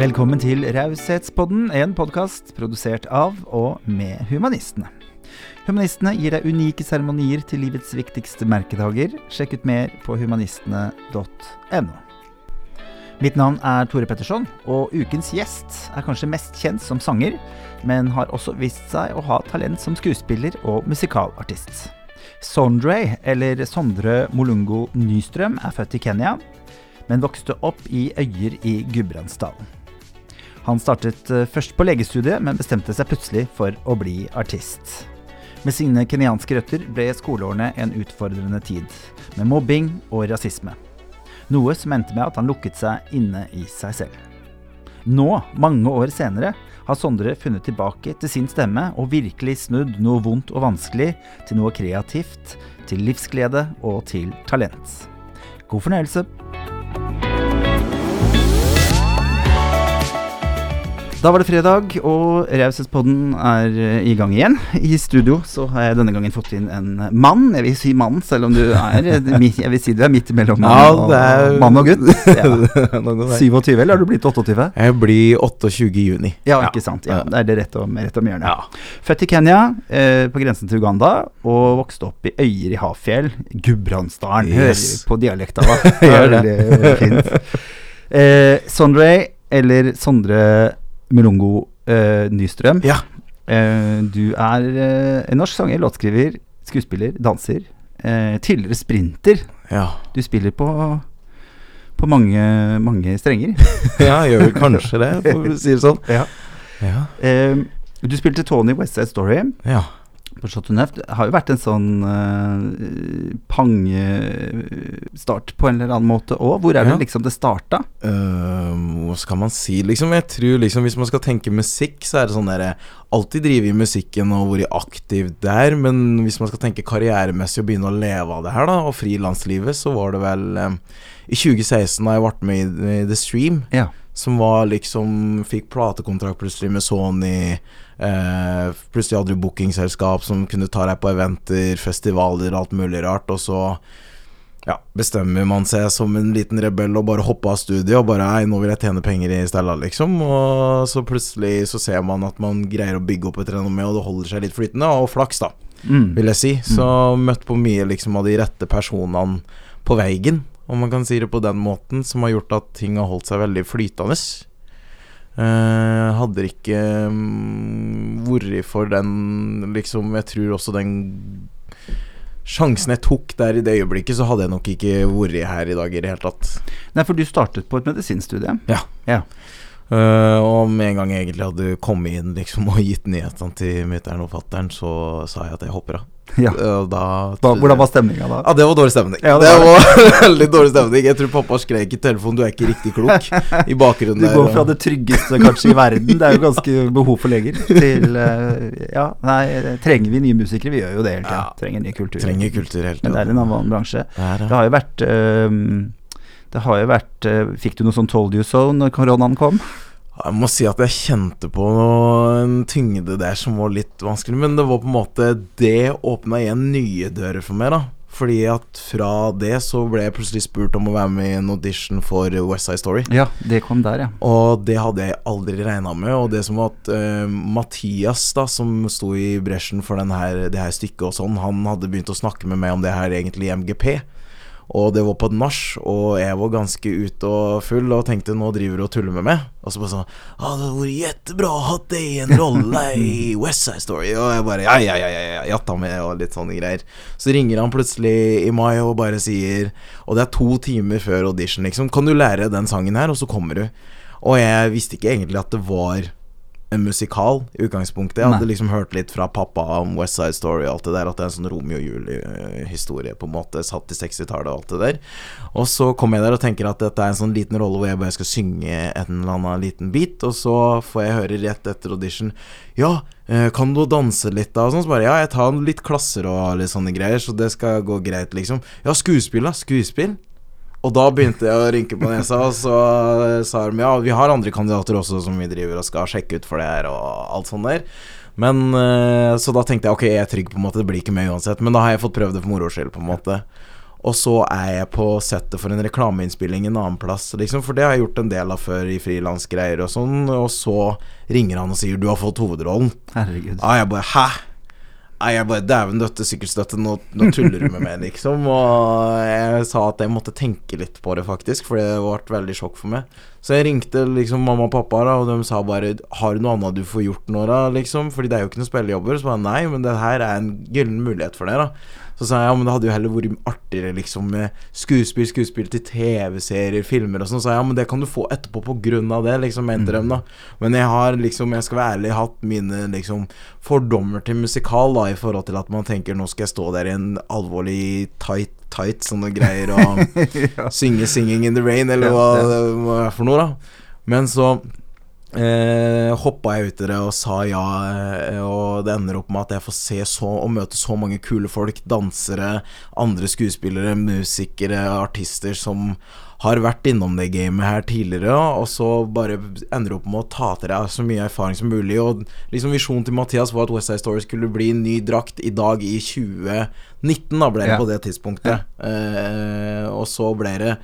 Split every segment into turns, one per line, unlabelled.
Velkommen til Raushetspodden, en podkast produsert av og med Humanistene. Humanistene gir deg unike seremonier til livets viktigste merkedager. Sjekk ut mer på humanistene.no. Mitt navn er Tore Petterson, og ukens gjest er kanskje mest kjent som sanger, men har også vist seg å ha talent som skuespiller og musikalartist. Sondre, eller Sondre Molungo Nystrøm, er født i Kenya, men vokste opp i Øyer i Gudbrandsdalen. Han startet eh, først på legestudiet, men bestemte seg plutselig for å bli artist. Med sine kenyanske røtter ble skoleårene en utfordrende tid, med mobbing og rasisme. Noe som endte med at han lukket seg inne i seg selv. Nå, mange år senere, har Sondre funnet tilbake til sin stemme og virkelig snudd noe vondt og vanskelig til noe kreativt, til livsglede og til talent. God fornøyelse. Da var det fredag, og Raushetspodden er eh, i gang igjen. I studio så har jeg denne gangen fått inn en mann. Jeg vil si mann, selv om du er eh, Jeg vil si du er midt mellom mann,
Ja,
og,
er-
mann og gutt. Ja. 27, eller har du blitt 28?
Jeg blir 28 i juni.
Ja, ikke sant. Ja,
Ja.
det er det rett om, rett om hjørnet.
Ja.
Født i Kenya, eh, på grensen til Uganda, og vokste opp i Øyer i Hafjell, Gudbrandsdalen.
Yes.
På dialekta, da.
Gjør det.
Veldig, veldig fint. Eh, Sondre, eller Sondre Melongo eh, Nystrøm.
Ja.
Eh, du er eh, en norsk sanger, låtskriver, skuespiller, danser. Tidligere sprinter.
Ja.
Du spiller på, på mange, mange strenger.
ja, gjør vel kanskje det, for å si det sånn.
Ja.
Ja.
Eh, du spilte Tony West Side Story.
ja.
På Chateau Neuf har jo vært en sånn uh, pangestart på en eller annen måte òg. Hvor er det
Ja.
liksom det starta?
Uh, hva skal man si, liksom? Jeg tror liksom Hvis man skal tenke musikk, så er det sånn derre Alltid drive i musikken og vært aktiv der, men hvis man skal tenke karrieremessig og begynne å leve av det her, da, og frilanslivet, så var det vel øhm, i 2016 da jeg ble med i, i The Stream.
Ja.
Som var liksom Fikk platekontrakt plutselig med Sony. Eh, plutselig hadde du bookingselskap som kunne ta deg på eventer, festivaler og alt mulig rart. Og så ja, bestemmer man seg som en liten rebell og bare hopper av studiet og bare Nei, nå vil jeg tjene penger i stedet, liksom. Og så plutselig så ser man at man greier å bygge opp et renommé, og det holder seg litt flytende. Og flaks, da,
Mm.
vil jeg si. Så møtt på mye liksom av de rette personene på veien, om man kan si det på den måten, som har gjort at ting har holdt seg veldig flytende. Eh, hadde ikke mm, vært for den liksom Jeg tror også den sjansen jeg tok der i det øyeblikket, så hadde jeg nok ikke vært her i dag i det hele tatt.
Nei, for du startet på et medisinstudie.
Ja.
Ja.
Eh, og med en gang jeg egentlig hadde kommet inn liksom og gitt nyhetene til mutter'n og fatter'n, så sa jeg at jeg hopper av.
Ja.
Uh, da
da, hvordan var stemninga da?
Ja, det var dårlig stemning.
Ja, det var
veldig dårlig stemning. Jeg tror pappa skrek i telefonen 'du er ikke riktig klok' i bakgrunnen
Du går fra det tryggeste kanskje i verden, det er jo ganske behov for leger, til uh, Ja, nei, trenger vi nye musikere? Vi gjør jo det hele tida.
Ja.
Trenger ny kultur.
Trenger kultur hele
Men det er en annen bransje.
Det
Det
det.
har jo vært ehm, Det har jo vært eh, Fikk du noe sånn told you so når koronaen kom?
Jeg må si at jeg kjente på noe, en tyngde der som var litt vanskelig, men det var på en måte Det åpna igjen nye dører for meg, da. Fordi at fra det så ble jeg plutselig spurt om å være med i en audition for West Side Story.
Ja, det kom der, ja.
Og det hadde jeg aldri regna med. Og det som var at uh, Mathias, da som sto i bresjen for den her, det her stykket og sånn, han hadde begynt å snakke med meg om det her egentlig i MGP. Og det var på et nach, og jeg var ganske ute og full og tenkte nå driver du og tuller med meg. Og så bare sånn Ja, det hadde vært jettebra å ha deg i en rolle i West Side Story. Og jeg bare ja, ja, ja, ja, ja, jatta med og litt sånne greier. Så ringer han plutselig i mai og bare sier Og det er to timer før audition, liksom. Kan du lære den sangen her, og så kommer du. Og jeg visste ikke egentlig at det var en musikal i utgangspunktet. Jeg hadde
Nei.
liksom hørt litt fra pappa om West Side Story og alt det der, at det er en sånn Romeo og Julie-historie, på en måte, satt i 60-tallet og alt det der. Og så kommer jeg der og tenker at dette er en sånn liten rolle hvor jeg bare skal synge en eller annen liten bit, og så får jeg høre rett etter audition Ja, eh, kan du danse litt da? Og sånn, så bare Ja, jeg tar litt klasser og litt sånne greier, så det skal gå greit, liksom. Ja, skuespill, da? Skuespill? Og da begynte jeg å rynke på nesa, og så sa de ja, vi har andre kandidater også som vi driver og skal sjekke ut for det her, og alt sånt der. Men eh, Så da tenkte jeg ok, jeg er trygg, på en måte, det blir ikke meg uansett. Men da har jeg fått prøvd det for moro skyld, på en måte. Og så er jeg på settet for en reklameinnspilling en annen plass, liksom. For det har jeg gjort en del av før i frilansgreier og sånn. Og så ringer han og sier 'du har fått hovedrollen'.
Herregud.
Ja, jeg bare 'hæ'? Nei, jeg bare Dæven døtte, sykkelstøtte, nå, nå tuller du med meg, liksom. Og jeg sa at jeg måtte tenke litt på det, faktisk, for det ble veldig sjokk for meg. Så jeg ringte liksom mamma og pappa, da, og de sa bare 'Har du noe annet du får gjort nå, da?' liksom. Fordi det er jo ikke noen spillejobber. Så bare nei, men det her er en gyllen mulighet for deg, da. Så sa jeg ja, men det hadde jo heller vært artigere liksom med skuespill, skuespill til TV-serier, filmer og sånn. Så sa jeg ja, men det kan du få etterpå på grunn av det, liksom, mente de da. Men jeg har liksom, jeg skal være ærlig, hatt mine liksom fordommer til musikal, da, i forhold til at man tenker nå skal jeg stå der i en alvorlig tight tight sånne greier og synge 'Singing in the Rain', eller
Ja,
hva det er for noe, da. Men så eh, hoppa jeg ut i det og sa ja, eh, og det ender opp med at jeg får se så og møte så mange kule folk. Dansere, andre skuespillere, musikere, artister som har vært innom det gamet her tidligere, og så bare ender opp med å ta til deg så mye erfaring som mulig. Og liksom Visjonen til Mathias var at West Side Story skulle bli ny drakt i dag i 2019, da ble det
Ja.
på det tidspunktet. Eh, og så ble det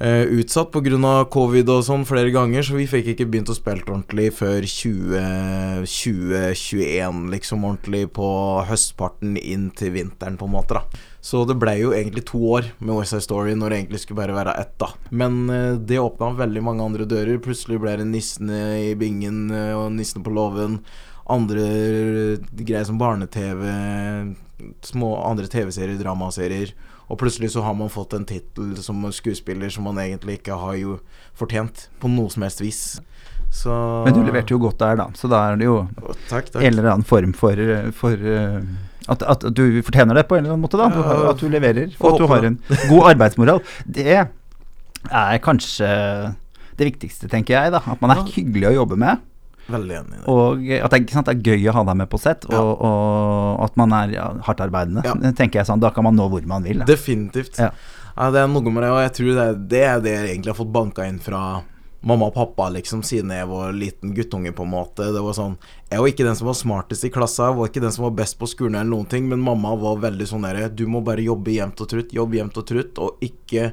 eh, utsatt pga. covid og sånn flere ganger, så vi fikk ikke begynt å spille ordentlig før 20 2021, liksom ordentlig på høstparten inn til vinteren, på en måte, da. Så det ble jo egentlig to år med West Side Story når det egentlig skulle bare være ett, da. Men eh, det åpna veldig mange andre dører. Plutselig ble det Nissene i bingen eh, og Nissene på låven. Andre greier som barne-TV, små andre TV-serier, dramaserier. Og plutselig så har man fått en tittel som skuespiller som man egentlig ikke har jo fortjent på noe som helst vis. Så
Men du leverte jo godt der, da. Så da er det jo
Takk, takk.
en eller annen form for, for eh, at, at du fortjener det på en eller annen måte, da. At du leverer, og at du har en god arbeidsmoral. Det er kanskje det viktigste, tenker jeg. da At man er hyggelig å jobbe med.
Veldig enig i det.
Og at det, sant, det er gøy å ha deg med på sett, og,
Ja.
og at man er ja, hardt arbeidende.
Ja.
Tenker jeg sånn, Da kan man nå hvor man vil. Da.
Definitivt.
Ja.
Det er noe med det, og jeg tror det det, er det jeg egentlig har fått banka inn fra mamma og pappa, liksom, siden jeg var liten guttunge, på en måte. Det var sånn Jeg var ikke den som var smartest i klassa, jeg var ikke den som var best på skolen eller noen ting, men mamma var veldig sånn derre Du må bare jobbe jevnt og trutt, jobb jevnt og trutt, og ikke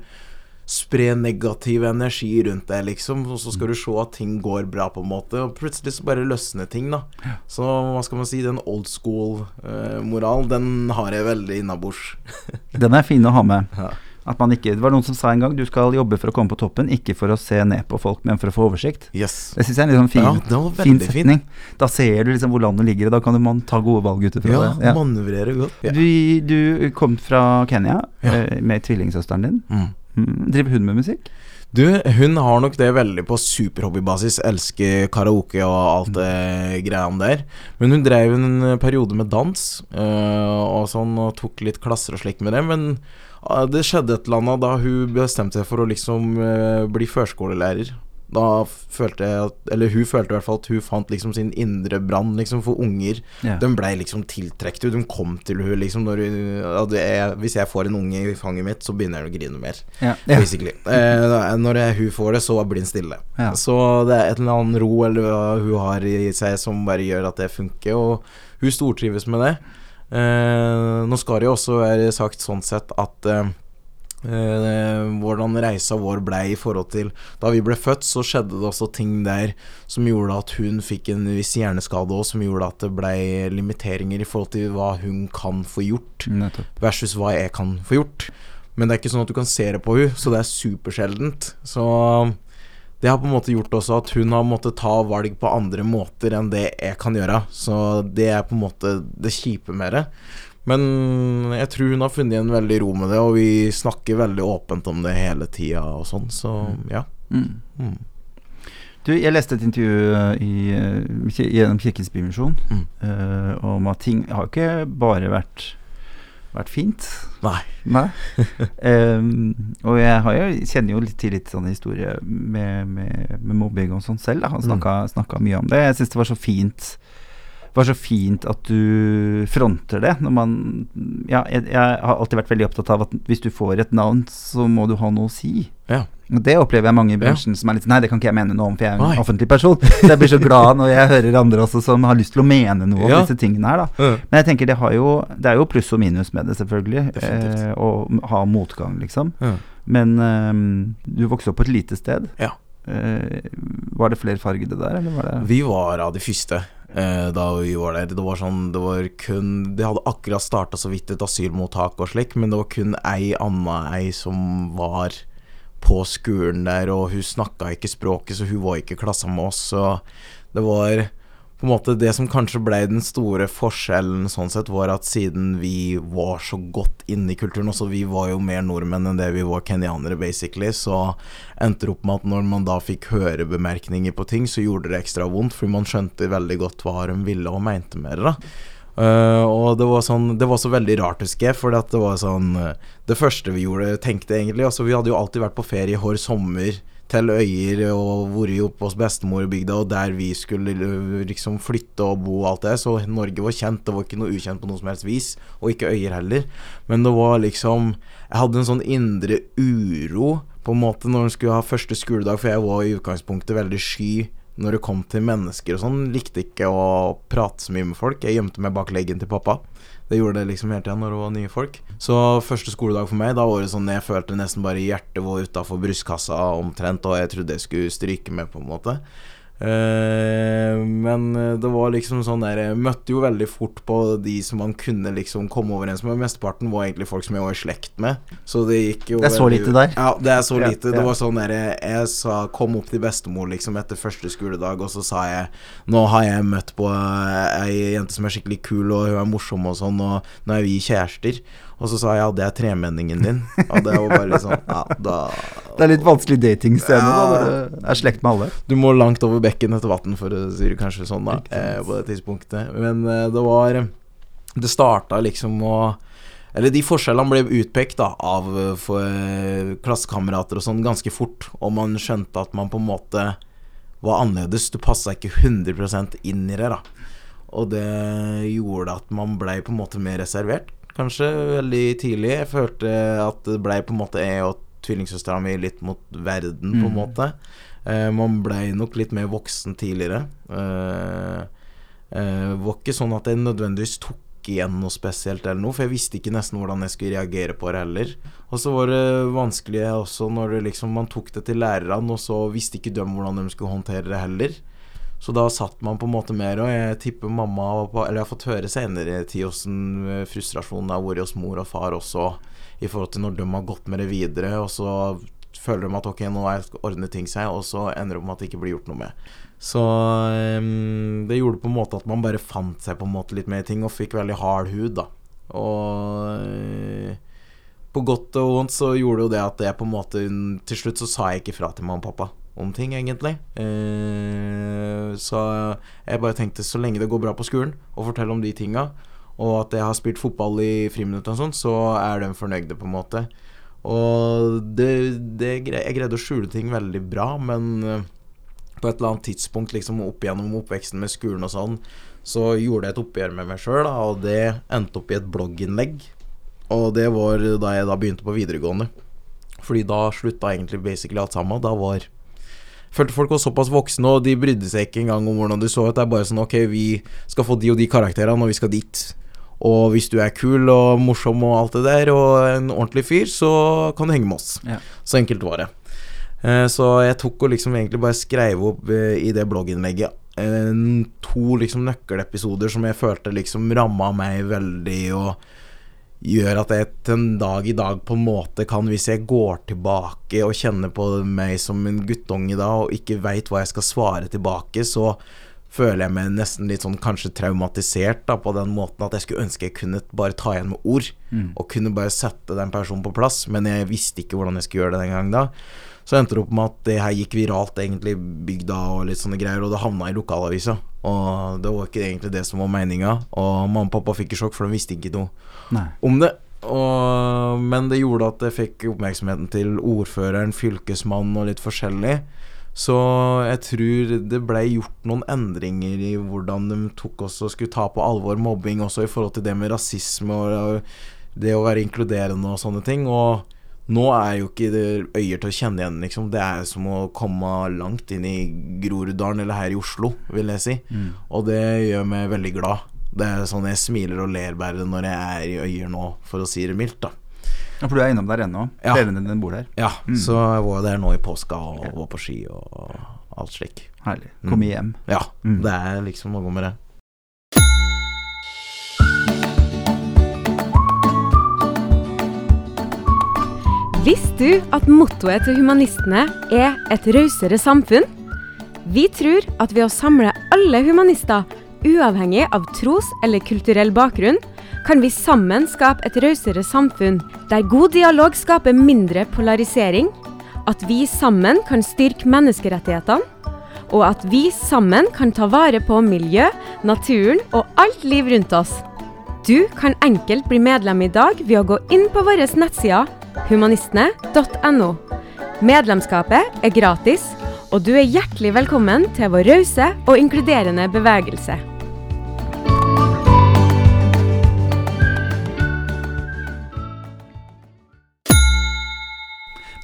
spre negativ energi rundt deg, liksom. Og så skal du se at ting går bra, på en måte. Og plutselig så bare løsner ting, da. Så hva skal man si, den old school-moral, den har jeg veldig innabords.
Den er fin å ha med.
Ja.
At man ikke, det var noen som sa en gang du skal jobbe for å komme på toppen, ikke for å se ned på folk, men for å få oversikt.
Yes.
Det syns jeg er en sånn fin,
Ja,
fin
setning. fin.
Da ser du liksom hvor landet ligger, og da kan man ta gode valg ut ifra
Ja,
det. Ja.
manøvrere godt. Ja.
Du, du kom fra Kenya eh, med tvillingsøsteren din.
Mm.
Mm. Driver hun med musikk?
Du, hun har nok det veldig på superhobbybasis. Elsker karaoke og alt det greiene der. Men hun drev en periode med dans øh, og sånn, og tok litt klasser og slikt med det. Men øh, det skjedde et eller annet da hun bestemte seg for å liksom øh, bli førskolelærer. Da følte jeg at Eller hun følte i hvert fall at hun fant liksom sin indre brann liksom for unger.
Ja.
De blei liksom tiltrukket. De kom til hun liksom når hun er, Hvis jeg får en unge i fanget mitt, så begynner jeg å grine mer.
Ja. Ja.
Basically. Eh, når jeg, hun får det, så blir hun stille.
Ja.
Så det er et eller annet ro eller hun har i seg som bare gjør at det funker, og hun stortrives med det. Eh, nå skal det jo også være sagt sånn sett at eh, hvordan reisa vår blei i forhold til Da vi ble født, så skjedde det også ting der som gjorde at hun fikk en viss hjerneskade òg, som gjorde at det blei limiteringer i forhold til hva hun kan få gjort
Nettopp.
versus hva jeg kan få gjort. Men det er ikke sånn at du kan se det på hun så det er supersjeldent. Så det har på en måte gjort også at hun har måttet ta valg på andre måter enn det jeg kan gjøre. Så det er på en måte det kjipe med det. Men jeg tror hun har funnet en veldig ro med det, og vi snakker veldig åpent om det hele tida og sånn, så ja.
Mm.
Mm.
Du, jeg leste et intervju eh, i, eh, gjennom Kirkens Bymisjon
Mm.
uh, om at ting har ikke bare vært, vært fint.
Nei.
Nei. um, og jeg har jeg kjenner jo litt til litt sånn historie med, med, med mobbing og sånn selv. Da. Han
Mm.
snakka, snakka mye om det. Jeg syns det var så fint. Bare så fint at du fronter det. Når man Ja, jeg, jeg har alltid vært veldig opptatt av at hvis du får et navn, så må du ha noe å si.
Ja.
Og Det opplever jeg mange i bransjen som er litt sånn Nei, det kan ikke jeg mene noe om, for jeg er
en
en offentlig person. Så jeg blir så glad når jeg hører andre også som har lyst til å mene noe om
Ja.
disse tingene her, da. Men jeg tenker det, har jo, det er jo pluss og minus med det, selvfølgelig. Eh, å ha motgang, liksom. Men ehm, du vokste opp på et lite sted.
Ja.
Uh, var det flerfargede der, eller var det
Vi var av de første eh, da vi var der. Det var sånn Det var kun De hadde akkurat starta så vidt et asylmottak og slik, men det var kun ei anna ei som var på skolen der, og hun snakka ikke språket, så hun var ikke i klassa med oss, så det var på en måte Det som kanskje ble den store forskjellen sånn sett, var at siden vi var så godt inne i kulturen også, vi var jo mer nordmenn enn det vi var kenyanere, basically, så endte det opp med at når man da fikk høre bemerkninger på ting, så gjorde det ekstra vondt, fordi man skjønte veldig godt hva de ville og mente med det. da Uh, og det var sånn Det var så veldig rart, husker jeg, for det var sånn eh, Det første vi gjorde, tenkte egentlig Altså, vi hadde jo alltid vært på ferie hver sommer til øyer og vært oppe hos bestemorbygda, og der vi skulle eh, liksom flytte og bo og alt det. Så Norge var kjent, det var ikke noe ukjent på noe som helst vis, og ikke øyer heller. Men det var liksom Jeg hadde en sånn indre uro på en måte når en skulle ha første skoledag, for jeg var i utgangspunktet veldig sky når det kom til mennesker og sånn. Likte ikke å prate så mye med folk. Jeg gjemte meg bak leggen til pappa. Det gjorde det liksom hele tida når det var nye folk. Så første skoledag for meg, da var det sånn jeg følte nesten bare hjertet var utafor brystkassa omtrent, og jeg trodde jeg skulle stryke med, på en måte. Eh, men det var liksom sånn der Jeg møtte jo veldig fort på de som man kunne liksom komme overens med. Mesteparten var egentlig folk som jeg var i slekt med. Så det gikk jo
Det er så lite der.
Ja, det er så lite.
ja.
Det var sånn der Jeg sa, kom opp til bestemor liksom etter første skoledag, og så sa jeg Nå har jeg møtt på ei jente som er skikkelig kul, og hun er morsom og sånn, og nå er vi kjærester. Og så sa jeg ja, det er tremenningen din. Og det var bare sånn Ja, da
Det er litt vanskelig datingscene
Ja.
da, du er slekt med alle.
Du må langt over bekken etter vann, for å si det kanskje sånn, da, eh, på det tidspunktet. Men eh, det var Det starta liksom å Eller de forskjellene ble utpekt da av eh, eh, klassekamerater og sånn ganske fort, og man skjønte at man på en måte var annerledes. Du passa ikke 100% inn i det, da. Og det gjorde at man blei på en måte mer reservert, kanskje veldig tidlig. Jeg følte at det blei på en måte jeg og tvillingsøstera mi litt mot verden, på en
Mm.
måte. Uh, man blei nok litt mer voksen tidligere. Uh, uh, var ikke sånn at jeg nødvendigvis tok igjen noe spesielt eller noe, for jeg visste ikke nesten hvordan jeg skulle reagere på det heller. Og så var det vanskelig også når det liksom, man tok det til lærerne, og så visste ikke de hvordan de skulle håndtere det heller. Så da satt man på en måte mer, og jeg tipper mamma på Eller jeg har fått høre senere i tid åssen frustrasjonen har vært hos mor og far også, i forhold til når de har gått med det videre, og så føler de at ok, nå er- ordner ting seg, og så ender det med at det ikke blir gjort noe med. Så um, det gjorde på en måte at man bare fant seg på en måte litt mer i ting, og fikk veldig hard hud, da. Og eh, på godt og vondt så gjorde jo det at jeg på en måte Til slutt så sa jeg ikke fra til mamma og pappa om ting, egentlig. Eh, så jeg bare tenkte så lenge det går bra på skolen, og fortelle om de tinga, og at jeg har spilt fotball i friminutt og sånn, så er de fornøyde, på en måte. Og det, det Jeg greide å skjule ting veldig bra, men eh, på et eller annet tidspunkt liksom opp gjennom oppveksten med skolen og sånn, så gjorde jeg et oppgjør med meg sjøl, og det endte opp i et blogginnlegg. Og det var da jeg da begynte på videregående. Fordi da slutta egentlig basically alt sammen. Da var Følte folk var såpass voksne, og de brydde seg ikke engang om hvordan du så ut. Det er bare sånn Ok, vi skal få de og de karakterene, og vi skal dit. Og hvis du er kul og morsom og alt det der, og en ordentlig fyr, så kan du henge med oss.
Ja.
Så enkelt var det. Eh, Så jeg tok og liksom egentlig bare skrev opp eh, i det blogginnlegget eh, to liksom nøkkelepisoder som jeg følte liksom ramma meg veldig, og gjør at jeg til en dag i dag på en måte kan, hvis jeg går tilbake og kjenner på meg som en guttunge da, og ikke veit hva jeg skal svare tilbake, så føler jeg meg nesten litt sånn kanskje traumatisert da, på den måten at jeg skulle ønske jeg kunne bare ta igjen med ord,
Mm.
og kunne bare sette den personen på plass, men jeg visste ikke hvordan jeg skulle gjøre det den gangen da. Så endte det opp med at det her gikk viralt egentlig bygda og litt sånne greier, og det havna i lokalavisa. Og det var ikke egentlig det som var meninga, og mamma og pappa fikk sjokk, for de visste ikke noe
Nei.
om det. Og, men det gjorde at jeg fikk oppmerksomheten til ordføreren, fylkesmannen og litt forskjellig. Så jeg tror det ble gjort noen endringer i hvordan de tok oss og skulle ta på alvor mobbing, også i forhold til det med rasisme og, det å være inkluderende og sånne ting. Og nå er jo ikke det øyer til å kjenne igjen, liksom. Det er som å komme langt inn i Groruddalen eller her i Oslo, vil jeg si.
Mm.
Og det gjør meg veldig glad. Det er sånn jeg smiler og ler bare når jeg er i Øyer nå, for å si det mildt, da.
Ja, for du er innom der ennå?
Ja.
Foreldrene dine bor der?
Ja,
Mm.
så jeg var der nå i påska og
okay.
var på ski og alt slik.
Herlig.
Mm.
Komme hjem.
Ja,
Mm.
det er liksom noe med det.
Visste du at mottoet til humanistene er et rausere samfunn? Vi tror at ved å samle alle humanister, uavhengig av tros- eller kulturell bakgrunn, kan vi sammen skape et rausere samfunn der god dialog skaper mindre polarisering, at vi sammen kan styrke menneskerettighetene, og at vi sammen kan ta vare på miljø, naturen og alt liv rundt oss. Du kan enkelt bli medlem i dag ved å gå inn på våre nettsider humanistene.no. Medlemskapet er gratis, og du er hjertelig velkommen til vår rause og inkluderende bevegelse.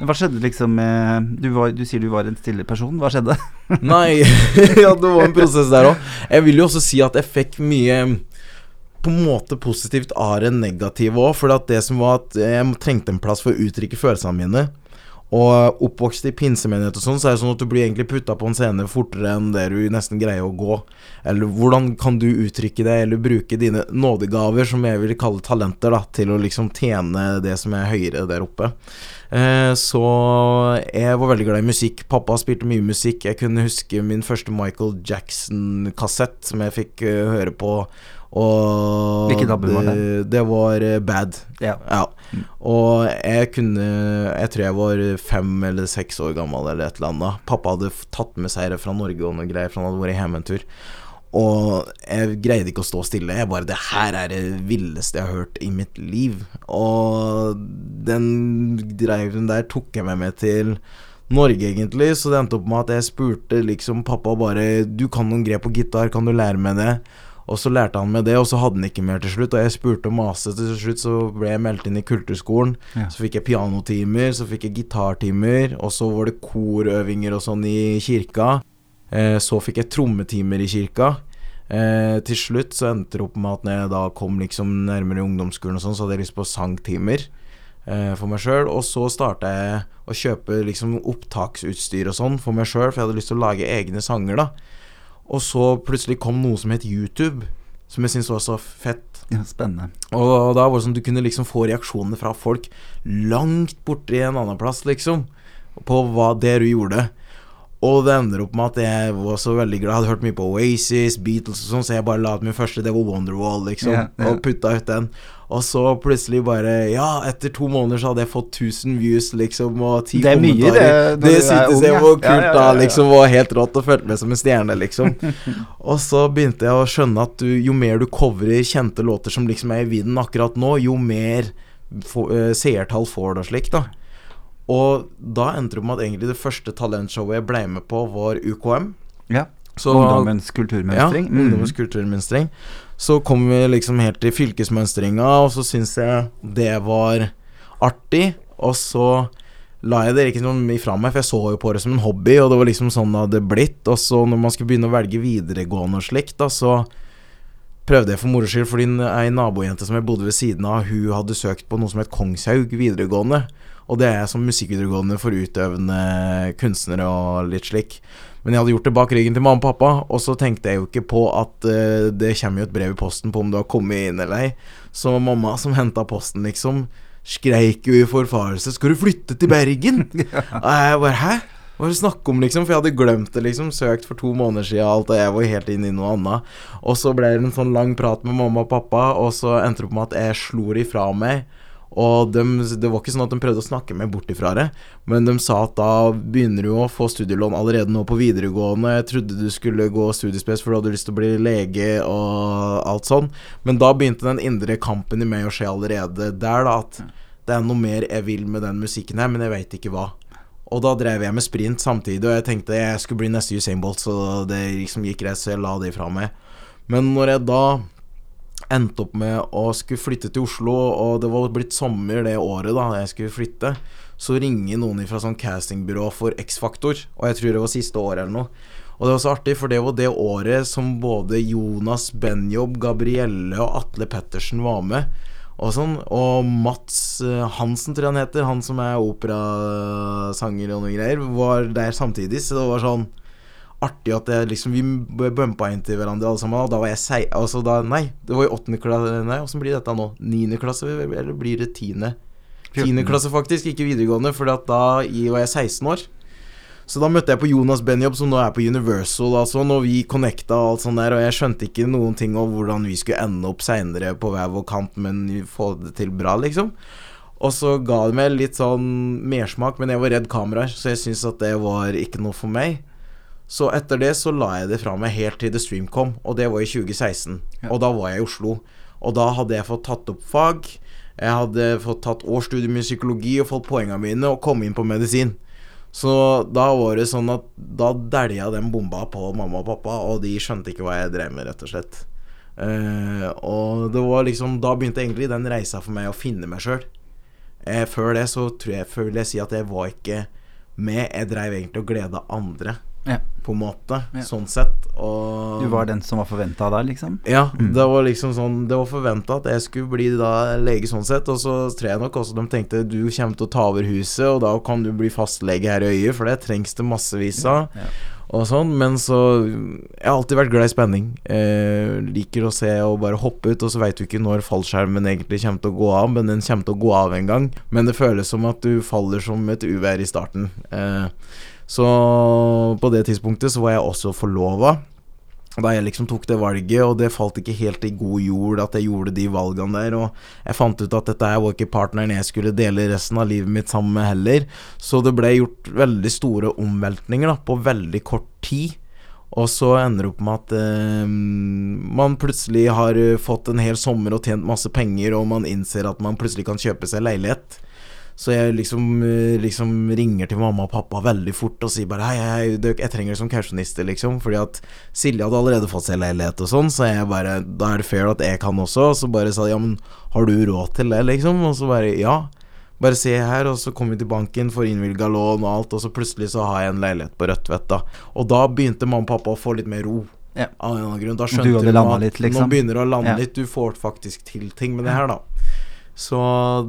Hva skjedde liksom med du, var, du sier du var en stille person. Hva skjedde?
Nei, ja, det var en prosess der òg. Jeg vil jo også si at jeg fikk mye på en måte positivt av det negative òg. For det som var at jeg trengte en plass for å uttrykke følelsene mine. Og oppvokst i pinsemenighet og sånn, så er det sånn at du blir egentlig putta på en scene fortere enn det du nesten greier å gå. Eller hvordan kan du uttrykke det, eller bruke dine nådegaver, som jeg vil kalle talenter, da, til å liksom tjene det som er høyere der oppe. Eh, så jeg var veldig glad i musikk. Pappa spilte mye musikk. Jeg kunne huske min første Michael Jackson-kassett som jeg fikk eh, høre på. Og
Hvilket album var det?
Det var eh, Bad.
Ja.
Ja. Og jeg kunne Jeg tror jeg var fem eller seks år gammel eller et eller annet. Pappa hadde tatt med seg det fra Norge og noe greier, for han hadde vært hjemme en tur. Og jeg greide ikke å stå stille. Jeg bare Det her er det villeste jeg har hørt i mitt liv. Og den driven der tok jeg med meg til Norge, egentlig. Så det endte opp med at jeg spurte liksom pappa bare Du kan noen grep på gitar, kan du lære meg det? Og så lærte han meg det, og så hadde han ikke mer til slutt. Og jeg spurte og maste til slutt, så ble jeg meldt inn i kulturskolen.
Ja.
Så fikk jeg pianotimer, så fikk jeg gitartimer, og så var det korøvinger og sånn i kirka. Eh, så fikk jeg trommetimer i kirka. Eh, til slutt så endte det opp med at når jeg da kom liksom nærmere ungdomsskolen og sånn, så hadde jeg lyst på sangtimer eh, for meg sjøl. Og så starta jeg å kjøpe liksom opptaksutstyr og sånn for meg sjøl, for jeg hadde lyst til å lage egne sanger, da. Og så plutselig kom noe som het YouTube, som jeg syntes var så fett.
ja, spennende.
Og da var det sånn du kunne liksom få reaksjoner fra folk langt borte i en annen plass, liksom, på hva det du gjorde. Og det ender opp med at jeg var så veldig glad. Jeg hadde hørt mye på Oasis, Beatles og sånn, så jeg bare la ut min første, det var Wonderwall, liksom,
yeah, yeah.
og putta ut den. Og så plutselig bare Ja, etter to måneder så hadde jeg fått 1000 views, liksom, og ti
Det er mye,
kommentarer.
det,
Det syntes jeg var kult,
Ja, ja, ja,
da, liksom, var helt rått, og følte meg som en stjerne, liksom. Og så begynte jeg å skjønne at du, jo mer du covrer kjente låter som liksom er i vinden akkurat nå, jo mer få- uh, seertall får du og slik, da. Og da endte det opp med at egentlig det første talentshowet jeg ble med på, var UKM.
Ja.
Så,
Ungdommens kulturmønstring.
Ja,
Mm.
ungdommens kulturmønstring. Så kom vi liksom helt til fylkesmønstringa, og så syns jeg det var artig. Og så la jeg det ikke noe ifra meg, for jeg så jo på det som en hobby, og det var liksom sånn det hadde blitt. Og så når man skulle begynne å velge videregående og slikt, da, så prøvde jeg for moro skyld, fordi ei nabojente som jeg bodde ved siden av, hun hadde søkt på noe som het Kongshaug videregående. Og det er som musikkvideregående for utøvende kunstnere og litt slik. Men jeg hadde gjort det bak ryggen til mamma og pappa, og så tenkte jeg jo ikke på at uh, det kommer jo et brev i posten på om du har kommet inn eller ei. Så mamma, som henta posten, liksom, skreik jo i forfarelse 'Skal du flytte til Bergen?' Og jeg bare 'Hæ?' Hva er det snakk om, liksom? For jeg hadde glemt det, liksom. Søkt for to måneder siden, alt, og jeg var helt inne i noe annet. Og så ble det en sånn lang prat med mamma og pappa, og så endte det opp med at jeg slo det ifra meg. Og de, det var ikke sånn at de prøvde å snakke meg bort ifra det, men de sa at da begynner du å få studielån allerede nå på videregående. Jeg trodde du skulle gå studiespes for du hadde lyst til å bli lege og alt sånn. Men da begynte den indre kampen i meg å skje allerede der, da. At det er noe mer jeg vil med den musikken her, men jeg veit ikke hva. Og da drev jeg med sprint samtidig, og jeg tenkte jeg skulle bli neste Usain Bolt, så det liksom gikk greit, så jeg la det ifra meg. Men når jeg da endte opp med å skulle flytte til Oslo, og det var blitt sommer det året da jeg skulle flytte, så ringer noen fra sånn castingbyrå for X-Faktor, og jeg tror det var siste året eller noe. Og det var så artig, for det var det året som både Jonas Benjob, Gabrielle og Atle Pettersen var med. Og sånn, og Mats eh, Hansen, tror jeg han heter, han som er operasanger og noe greier, var der samtidig. Så det var sånn artig at det, liksom Vi bumpa inn til hverandre alle sammen. Og da var jeg sei... Altså da Nei, det var i åttende klasse Nei, åssen blir dette nå? Niende klasse, eller blir det tiende? Tiende klasse, faktisk, ikke videregående, for da var jeg 16 år. Så da møtte jeg på Jonas Benjob, som nå er på Universal, altså, når vi connecta og alt sånt der, og jeg skjønte ikke noen ting om hvordan vi skulle ende opp seinere på hver vår kant, men få det til bra, liksom. Og så ga det meg litt sånn mersmak, men jeg var redd kameraer, så jeg syntes at det var ikke noe for meg. Så etter det så la jeg det fra meg helt til The Stream kom, og det var i 2016. Ja. Og da var jeg i Oslo. Og da hadde jeg fått tatt opp fag. Jeg hadde fått tatt årsstudium i psykologi og fått poengene mine og kom inn på medisin. Så da var det sånn at da dælja den bomba på mamma og pappa, og de skjønte ikke hva jeg drev med, rett og slett. Uh, og det var liksom Da begynte egentlig den reisa for meg å finne meg sjøl. Uh, før det så tror jeg, vil jeg si at jeg var ikke med. Jeg dreiv egentlig og gleda andre ja. på en måte. Ja. Sånn sett. Og
Du var den som var forventa der, liksom?
Ja, mm. det var liksom sånn Det var forventa at jeg skulle bli da lege sånn sett, og så tror jeg nok også de tenkte du kommer til å ta over huset, og da kan du bli fastlege her i øyet, for det trengs det massevis av. Ja. Og sånn, men så Jeg har alltid vært glad i spenning. Eh, liker å se og bare hoppe ut, og så veit du ikke når fallskjermen egentlig kommer til å gå av, men den kommer til å gå av en gang. Men det føles som at du faller som et uvær i starten. Eh, så på det tidspunktet så var jeg også forlova. Da jeg liksom tok det valget, og det falt ikke helt i god jord at jeg gjorde de valgene der. Og jeg fant ut at dette var ikke partneren jeg skulle dele resten av livet mitt sammen med heller. Så det ble gjort veldig store omveltninger da, på veldig kort tid. Og så ender det opp med at eh, man plutselig har fått en hel sommer og tjent masse penger, og man innser at man plutselig kan kjøpe seg leilighet. Så jeg liksom, eh, liksom, ringer til mamma og pappa veldig fort og sier bare hei, hei, jeg trenger som kausjonister, liksom. Fordi at Silje hadde allerede fått seg leilighet og sånn, så jeg bare Da er det fair at jeg kan også. Og så bare sa ja, men har du råd til det, liksom? Og så bare ja. Bare se her, og så kommer vi til banken, får innvilga lån og alt, og så plutselig så har jeg en leilighet på Rødtvet, da. Og da begynte mamma og pappa å få litt mer ro. Ja. Av en annen grunn. Da skjønte du
at litt, liksom.
nå begynner det å lande ja. litt. Du får faktisk til ting med det her, da. Så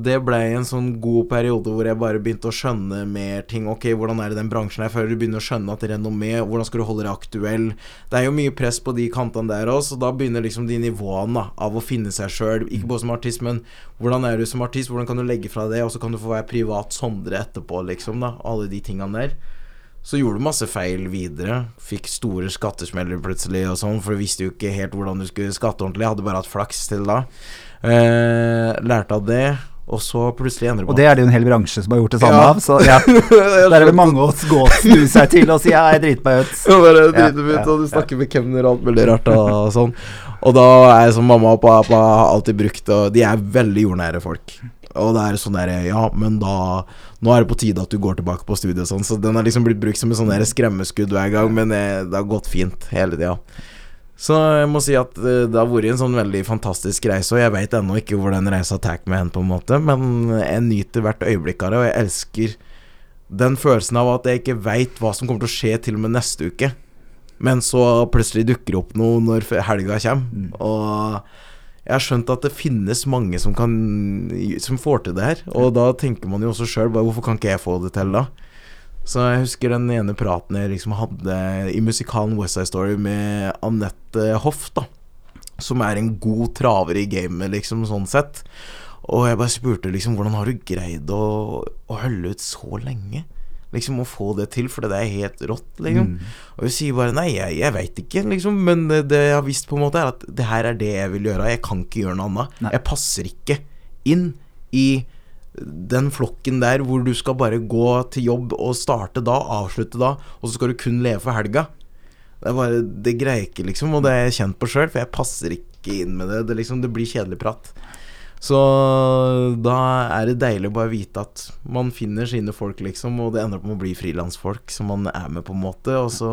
det ble en sånn god periode hvor jeg bare begynte å skjønne mer ting. Ok, hvordan er det den bransjen her, før du begynner å skjønne at renommé, hvordan skal du holde deg aktuell? Det er jo mye press på de kantene der òg, så da begynner liksom de nivåene av å finne seg sjøl. Ikke bare som artist, men hvordan er du som artist? Hvordan kan du legge fra det, og så kan du få være privat Sondre etterpå, liksom, da. Alle de tingene der. Så gjorde du masse feil videre. Fikk store skattesmeller plutselig og sånn, for du visste jo ikke helt hvordan du skulle skatte ordentlig. Hadde bare hatt flaks til da. Eh, lærte av det. Og så plutselig endrer det
Og det er det jo en hel bransje som har gjort det samme ja. av. Så ja, der er det mange å gå og snu seg til og si ja, jeg driter meg ut.
Ja, bare driter meg ut, og du snakker med kemner og alt mulig rart og sånn. Og da er jeg som mamma og pappa har alltid brukt Og de er veldig jordnære folk. Og det er sånn derre Ja, men da Nå er det på tide at du går tilbake på studiet og sånn. Så den har liksom blitt brukt som en sånn skremmeskudd hver gang, men det, det har gått fint hele tida. Så jeg må si at eh, det har vært en sånn veldig fantastisk reise, og jeg veit ennå ikke hvor den reisa tar meg hen, på en måte, men jeg nyter hvert øyeblikk av det, og jeg elsker den følelsen av at jeg ikke veit hva som kommer til å skje til og med neste uke, men så plutselig dukker det opp noe når helga kommer, mm. og jeg har skjønt at det finnes mange som kan Som får til det her, og da tenker man jo også sjøl hvorfor kan ikke jeg få det til, da? Så jeg husker den ene praten jeg liksom hadde i musikalen West Side Story med Anette Hoff, da. Som er en god traver i gamet, liksom, sånn sett. Og jeg bare spurte liksom hvordan har du greid å, å holde ut så lenge? Liksom å få det til, for det er helt rått, liksom. Mm. Og hun sier bare nei, jeg, jeg veit ikke, liksom. Men det, det, jeg har visst, på en måte, er at det her er det jeg vil gjøre. Jeg kan ikke gjøre noe annet. Nei. Jeg passer ikke inn i den flokken der hvor du skal bare gå til jobb og starte da, avslutte da, og så skal du kun leve for helga. Det, er bare, det greier ikke, liksom, og det er jeg kjent på sjøl, for jeg passer ikke inn med det. Det, liksom, det blir kjedelig prat. Så da er det deilig å bare vite at man finner sine folk, liksom, og det ender opp med å bli frilansfolk som man er med, på en måte. Og så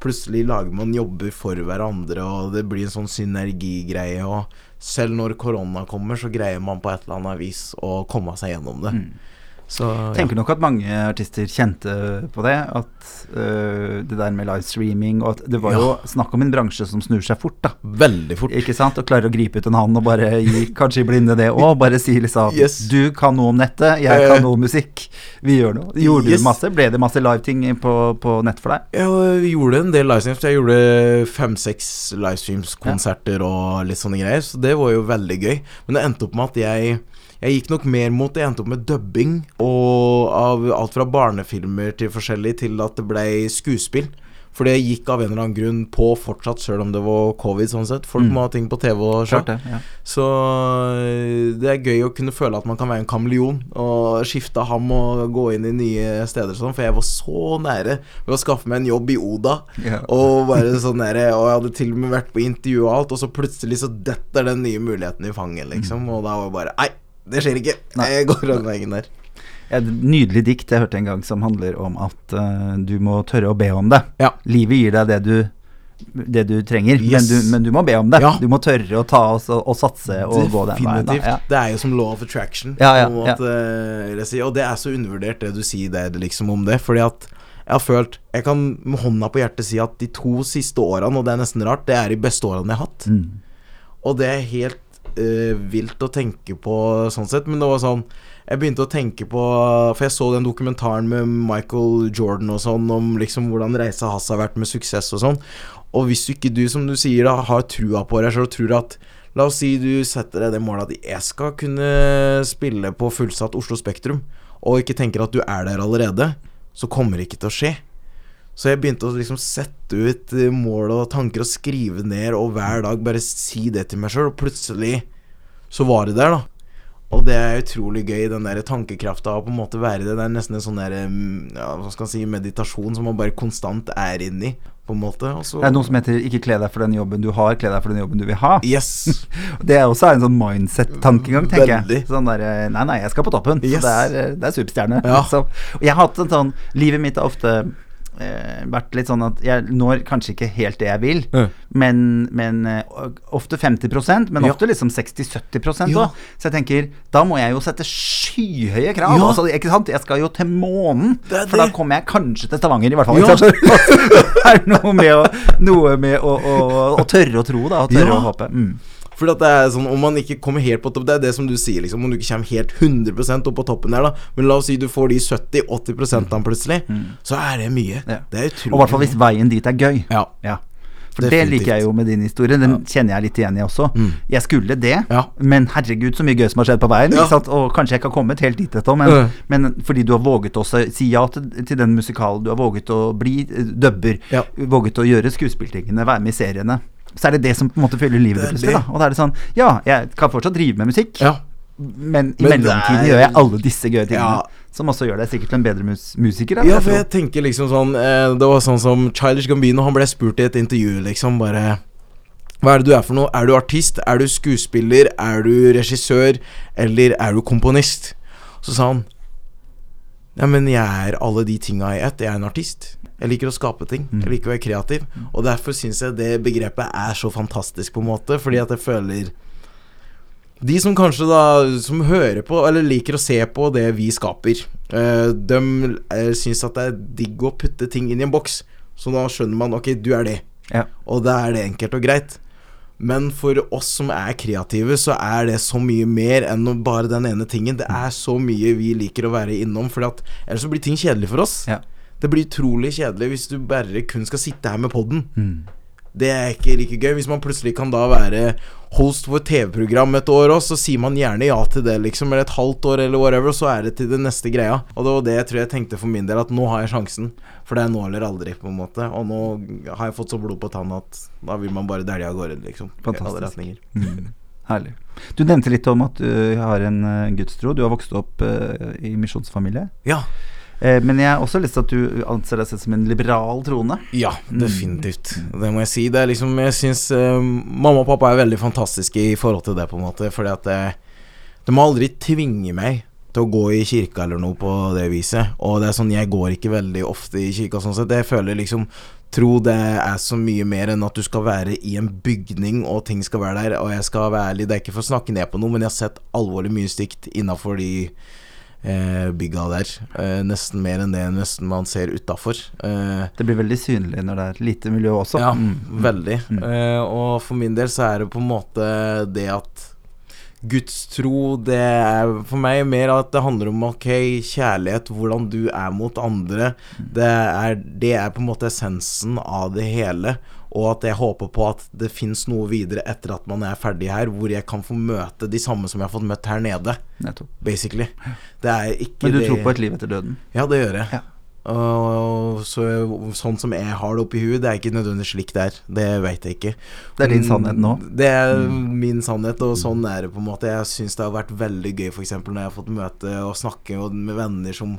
plutselig lager man jobber for hverandre, og det blir en sånn synergigreie. Og selv når korona kommer, så greier man på et eller annet vis å komme seg gjennom det.
Mm.
Så
Tenker nok at mange artister kjente på det. At uh, det der med livestreaming og at Det var jo snakk om en bransje som snur seg fort, da.
Veldig fort.
Ikke sant? Og klarer å gripe ut en hånd og bare gi kanskje i blinde det òg. Bare si liksom
Yes.
Du kan noe om nettet, jeg kan noe om musikk. Vi gjør noe. Gjorde
Yes.
du masse? Ble det masse liveting på, på nett for deg?
Jeg gjorde en del livestreams. Jeg gjorde fem-seks livestreams-konserter og litt sånne greier, så det var jo veldig gøy. Men det endte opp med at jeg jeg gikk nok mer mot det. Jeg endte opp med dubbing og av alt fra barnefilmer til forskjellig til at det ble skuespill. For det gikk av en eller annen grunn på fortsatt, sjøl om det var covid, sånn sett. Folk
Mm.
må ha ting på TV og sånn.
Ja.
Så øh, det er gøy å kunne føle at man kan være en kameleon og skifte ham og gå inn i nye steder sånn, for jeg var så nære ved å skaffe meg en jobb i Oda.
Yeah.
Og bare sånn nære Og jeg hadde til og med vært på intervju og alt, og så plutselig så detter den nye muligheten i fanget, liksom. Og da var det bare Nei, det skjer ikke.
Nei.
Jeg går den veien der.
Et nydelig dikt jeg hørte en gang som handler om at uh, du må tørre å be om det.
Ja.
Livet gir deg det du det du trenger, men, du, men du må be om det.
Ja.
Du må tørre å ta og, og satse og gå den veien.
Definitivt.
Ja.
Det er jo som law of attraction. Måte, si. Og det er så undervurdert, det du sier der liksom om det. Fordi at jeg har følt Jeg kan med hånda på hjertet si at de to siste årene, og det er nesten rart, det er de beste årene jeg har hatt.
Mm.
Og det er helt eh, vilt å tenke på sånn sett, men det var sånn Jeg begynte å tenke på For jeg så den dokumentaren med Michael Jordan og sånn, om liksom hvordan reisa hans har vært med suksess og sånn. Og hvis ikke du, som du sier, da har trua på deg sjøl og tror at La oss si du setter deg det målet at jeg skal kunne spille på fullsatt Oslo Spektrum, og ikke tenker at du er der allerede, så kommer det ikke til å skje. Så jeg begynte å liksom sette ut eh, mål og tanker og skrive ned, og hver dag bare si det til meg sjøl, og plutselig så var det der, da. Og det er utrolig gøy, den der tankekrafta å på en måte være i det. Det er nesten en sånn der ja, hva skal man si, meditasjon som man bare konstant er inni, på en måte. Og så
Det er noe som heter 'ikke kle deg for den jobben du har, kle deg for den jobben du vil ha'.
Yes.
Det er også en sånn mindset-tankegang, tenker
Veldig.
jeg. Sånn der, eh, Nei, nei, jeg skal på toppen. Så det er, eh, det er superstjerne.
Ja.
Så, og jeg har hatt en sånn Livet mitt er ofte vært litt sånn at jeg når kanskje ikke helt det jeg vil,
Ja.
men, men eh, ofte 50% men
Ja.
ofte liksom 60-70
Ja.
Så jeg tenker, da må jeg jo sette skyhøye krav. Altså, ikke sant? Jeg skal jo til månen, for da kommer jeg kanskje til Stavanger, i hvert fall. Det er noe med å, noe med å, å, å tørre å tro, da. Å tørre å håpe. Mm.
For at det er sånn, om man ikke kommer helt på topp Det er det som du sier, liksom. Om du ikke kommer helt 100% opp på toppen der, da. Men la oss si du får de 70-80 da plutselig, så er det mye.
Ja.
Det er utrolig
Og i hvert fall hvis veien dit er gøy.
Ja.
Ja. For det liker jeg jo med din historie. Den kjenner jeg litt igjen i også.
Mm.
Jeg skulle det,
Ja.
men herregud så mye gøy som har skjedd på veien.
Ja.
Og kanskje jeg ikke har kommet helt dit ennå, men,
mm.
men fordi du har våget å si ja til, til den musikalen, du har våget å bli eh, dubber,
Ja.
våget å gjøre skuespilltingene, være med i seriene. Så er det det som på en måte fyller livet ditt plutselig. Da. Og da er det sånn Ja, jeg kan fortsatt drive med musikk,
Ja.
men i
Men
mellomtiden
er-
gjør jeg alle disse gøye tingene.
Ja.
Som også gjør deg sikkert til en bedre mus musiker. da,
Ja, for
jeg
jeg tenker liksom sånn eh, Det var sånn som Childish Gambino, han ble spurt i et intervju, liksom bare Hva er det du er for noe? Er du artist? Er du skuespiller? Er du regissør? Eller er du komponist? Så sa han Ja, men jeg er alle de tinga i ett. Jeg er en artist. Jeg liker å skape ting. Jeg liker å være kreativ. Og derfor syns jeg det begrepet er så fantastisk, på en måte, fordi at jeg føler de som kanskje da Som hører på, eller liker å se på det vi skaper, eh, de eh, syns at det er digg å putte ting inn i en boks. Så da skjønner man ok, du er det.
Ja.
Og da er det enkelt og greit. Men for oss som er kreative, så er det så mye mer enn bare den ene tingen. Det er så mye vi liker å være innom, for ellers så blir ting kjedelig for oss.
Ja.
Det blir utrolig kjedelig hvis du bare kun skal sitte her med podden.
Mm.
Det er ikke like gøy. Hvis man plutselig kan da være host for TV-program et år òg, så sier man gjerne ja til det, liksom. Eller et halvt år, eller whatever, og så er det til det neste greia. Og det var det jeg tror jeg tenkte for min del, at nå har jeg sjansen. For det er nå eller aldri, på en måte. Og nå har jeg fått så blod på tanna at da vil man bare dælje av gårde, liksom.
Fantastisk. Mm. Herlig. Du nevnte litt om at du har en uh, gudstro. Du har vokst opp uh, i misjonsfamilie.
Ja.
Eh, men jeg har også lyst til at du anser deg selv som en liberal troende.
Ja, definitivt. Det må jeg si. Det er liksom Jeg syns mamma og pappa er veldig fantastiske i forhold til det, på en måte. Fordi at Det De må aldri tvinge meg til å gå i kirka eller noe på det viset. Og det er sånn, jeg går ikke veldig ofte i kirka sånn sett. Jeg føler liksom Tro det er så mye mer enn at du skal være i en bygning og ting skal være der. Og jeg skal være ærlig, det er ikke for å snakke ned på noe, men jeg har sett alvorlig mye stygt innafor de eh, bygga der. Eh, nesten mer enn det nesten man ser utafor. Eh,
Det blir veldig synlig når det er et lite miljø også.
ja,
Mm.
veldig.
Mm.
Eh, og for min del så er det på en måte det at gudstro, det er for meg mer at det handler om ok, kjærlighet, hvordan du er mot andre. Det er, det er på en måte essensen av det hele. Og at jeg håper på at det fins noe videre etter at man er ferdig her, hvor jeg kan få møte de samme som jeg har fått møtt her nede,
Nettopp.
basically. Det er ikke
Men du
det
tror på et liv etter døden?
Ja, det gjør jeg.
Ja.
Uh, så, sånn som jeg har det oppi huet, det er ikke nødvendigvis slik det er. Det veit jeg ikke.
Det er din
Mm,
sannhet nå?
Det er min sannhet, og sånn er det på en måte. Jeg syns det har vært veldig gøy f.eks. når jeg har fått møte og snakke med venner som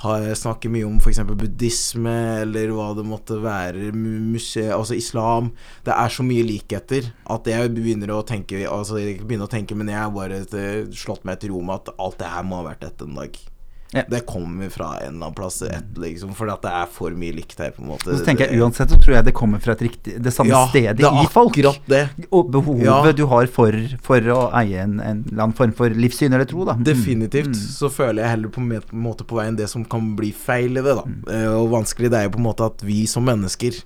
snakker mye om f.eks. buddhisme, eller hva det måtte være, mu- muse, altså islam. Det er så mye likheter at jeg begynner å tenke Altså, jeg begynner å tenke, men jeg har bare eh, slått meg til ro med at alt det her må ha vært dette en dag.
Ja.
Det kommer fra en eller annen plass, et, liksom, fordi at det er for mye likt her, på en måte.
Og så tenker jeg uansett så tror jeg det kommer fra riktig, det samme
ja,
stedet
det er
i folk.
det.
Og behovet
Ja.
du har for, for å eie en, en eller annen form for livssyn eller tro, da. Mm.
Definitivt.
Mm.
Så føler jeg heller på en måte på vei enn det som kan bli feil i det, da.
Mm.
Eh, og vanskelig det er jo på en måte at vi som mennesker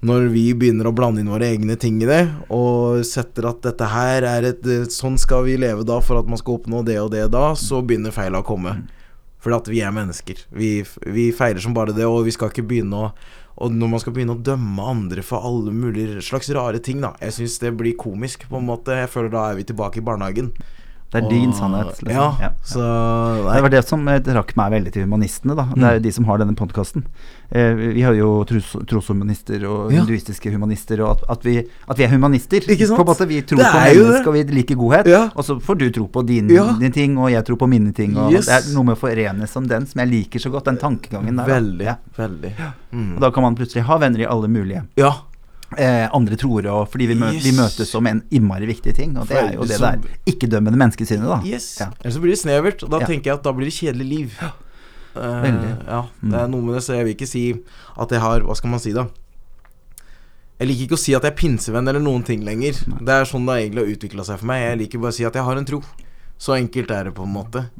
når vi begynner å blande inn våre egne ting i det, og setter at dette her er et Sånn skal vi leve da for at man skal oppnå det og det da, så begynner feila å komme. Fordi at vi er mennesker. Vi, vi feiler som bare det, og vi skal ikke begynne å og når man skal begynne å dømme andre for alle mulige slags rare ting, da Jeg syns det blir komisk, på en måte. Jeg føler da er vi tilbake i barnehagen.
Det er din sannhet. Liksom.
Ja,
Ja.
så
Det var det som eh, trakk meg veldig til humanistene, da. Det er
Mm.
jo de som har denne podkasten. Eh, vi har jo tros, troshumanister og
Ja.
hinduistiske humanister, og at, at, vi, at vi er humanister.
Ikke sant?
På en måte, Vi tror på mennesker, og vi liker godhet.
Ja.
Og så får du tro på dine,
Ja.
dine ting, og jeg tror på mine ting. Og
Yes.
Det er noe med å forenes om den som jeg liker så godt, den tankegangen der.
Veldig.
Ja.
Veldig. Mm.
Og da kan man plutselig ha venner i alle mulige
Ja.
Eh, andre troer, og fordi vi, mø
Yes.
vi møtes om en innmari viktig ting. Og det er jo det der ikke-dømmende menneskesynet, da.
Yes.
Ja.
Ellers så blir det snevert, og da
Ja.
tenker jeg at da blir det kjedelig liv. Eh,
Veldig.
ja, det er noe med det, så jeg vil ikke si at jeg har Hva skal man si, da? Jeg liker ikke å si at jeg er pinsevenn eller noen ting lenger. Det er sånn det egentlig har utvikla seg for meg. Jeg liker bare å si at jeg har en tro. Så enkelt er det på en måte.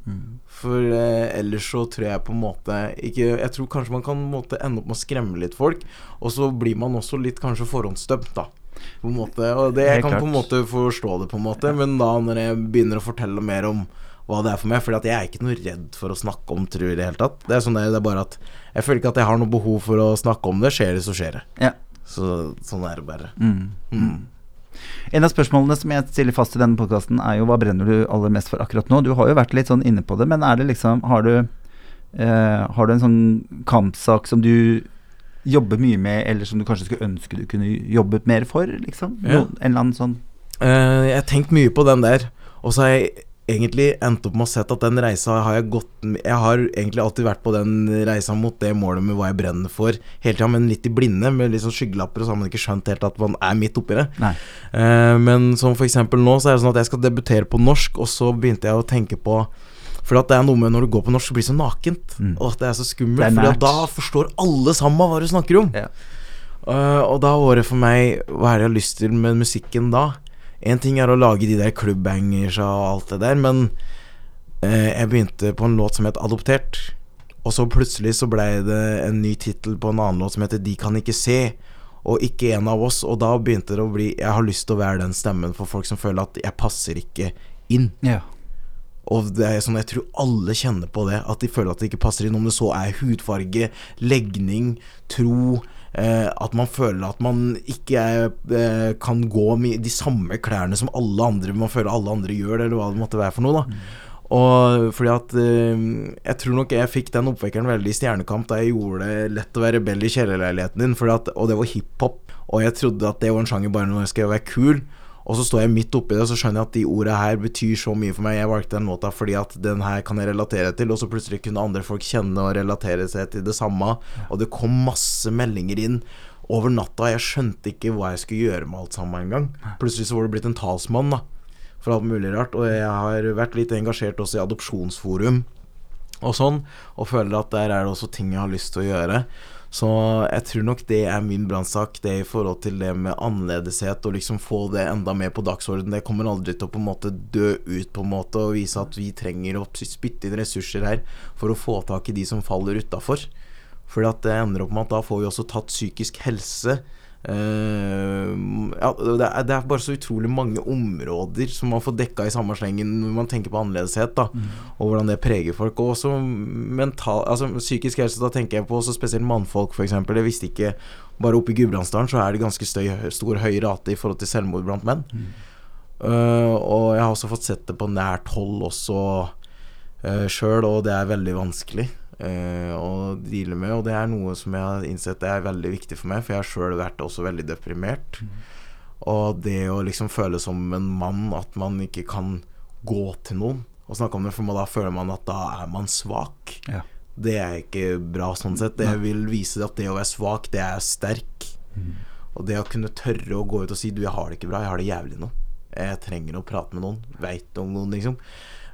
For eh, ellers så tror jeg på en måte ikke Jeg tror kanskje man kan måte ende opp med å skremme litt folk, og så blir man også litt kanskje forhåndsdømt, da. På en måte. Og det jeg kan på en måte forstå det, på en måte, men da når jeg begynner å fortelle mer om hva det er for meg, For jeg er ikke noe redd for å snakke om tro i det hele tatt. Det er sånn det, det er bare at jeg føler ikke at jeg har noe behov for å snakke om det. Skjer det, så skjer det.
Ja.
Så sånn er det bare.
Mm.
Mm.
En av spørsmålene som jeg stiller fast i denne podkasten, er jo hva brenner du aller mest for akkurat nå? Du har jo vært litt sånn inne på det, men er det liksom Har du, eh, har du en sånn kampsak som du jobber mye med, eller som du kanskje skulle ønske du kunne jobbet mer for, liksom?
Ja.
En eller annen sånn
uh, jeg har tenkt mye på den der, og så har jeg egentlig endt opp med å sett at den reisa har jeg gått Jeg har egentlig alltid vært på den reisa mot det målet med hva jeg brenner for, hele tida, men litt i blinde, med litt sånn skyggelapper, og så har man ikke skjønt helt at man er midt oppi det. Eh, men som for eksempel nå, så er det sånn at jeg skal debutere på norsk, og så begynte jeg å tenke på For at det er noe med når du går på norsk, så blir det så nakent.
Mm.
Og at det er så skummelt. For da forstår alle sammen hva du snakker om.
Ja.
Uh, og da var det for meg Hva er det jeg har lyst til med musikken da? En ting er å lage de der clubbangers og alt det der, men eh, jeg begynte på en låt som het 'Adoptert'. Og så plutselig så blei det en ny tittel på en annen låt som heter 'De kan ikke se'. Og ikke en av oss. Og da begynte det å bli Jeg har lyst til å være den stemmen for folk som føler at jeg passer ikke inn.
Ja.
Og det er sånn, jeg tror alle kjenner på det, at de føler at det ikke passer inn. Om det så er hudfarge, legning, tro, at man føler at man ikke eh, kan gå med de samme klærne som alle andre, man føler alle andre gjør det, eller hva det måtte være for noe, da. Og fordi at eh, Jeg tror nok jeg fikk den oppvekkeren veldig i Stjernekamp da jeg gjorde det lett å være rebell i kjellerleiligheten din, at, og det var hiphop. Og jeg trodde at det var en sjanger bare når jeg skal være kul. Og så står jeg midt oppi det, og så skjønner jeg at de orda her betyr så mye for meg. Jeg valgte den låta fordi at den her kan jeg relatere til, og så plutselig kunne andre folk kjenne og relatere seg til det samme. Og det kom masse meldinger inn over natta. Jeg skjønte ikke hva jeg skulle gjøre med alt sammen engang. Plutselig så var det blitt en talsmann, da. for alt mulig rart. Og jeg har vært litt engasjert også i adopsjonsforum og sånn, og føler at der er det også ting jeg har lyst til å gjøre. Så jeg tror nok det er min brannsak, det i forhold til det med annerledeshet, og liksom få det enda mer på dagsordenen. Det kommer aldri til å på en måte dø ut, på en måte, og vise at vi trenger å spytte inn ressurser her for å få tak i de som faller utafor. For det ender opp med at da får vi også tatt psykisk helse Uh, ja, det er, det er, bare så utrolig mange områder som man får dekka i samme slengen når man tenker på annerledeshet, da, mm. og hvordan det preger folk. Og også mental Altså psykisk helse, da tenker jeg på også spesielt mannfolk, f.eks. Jeg visste ikke Bare oppe i Gudbrandsdalen så er det ganske støy, stor høy rate i forhold til selvmord blant menn. Mm. Uh, og jeg har også fått sett det på nært hold også uh, sjøl, og det er veldig vanskelig eh, å deale med. Og det er noe som jeg har innsett er veldig viktig for meg, for jeg har sjøl vært også veldig deprimert. Mm. Og det å liksom føle som en mann at man ikke kan gå til noen og snakke om det, for da føler man at da er man svak. Ja. Det er ikke bra sånn sett. Det vil vise at det å være svak, det er sterk. Mm. Og det å kunne tørre å gå ut og si du, jeg har det ikke bra, jeg har det jævlig nå. Jeg trenger å prate med noen. Veit om noen, liksom.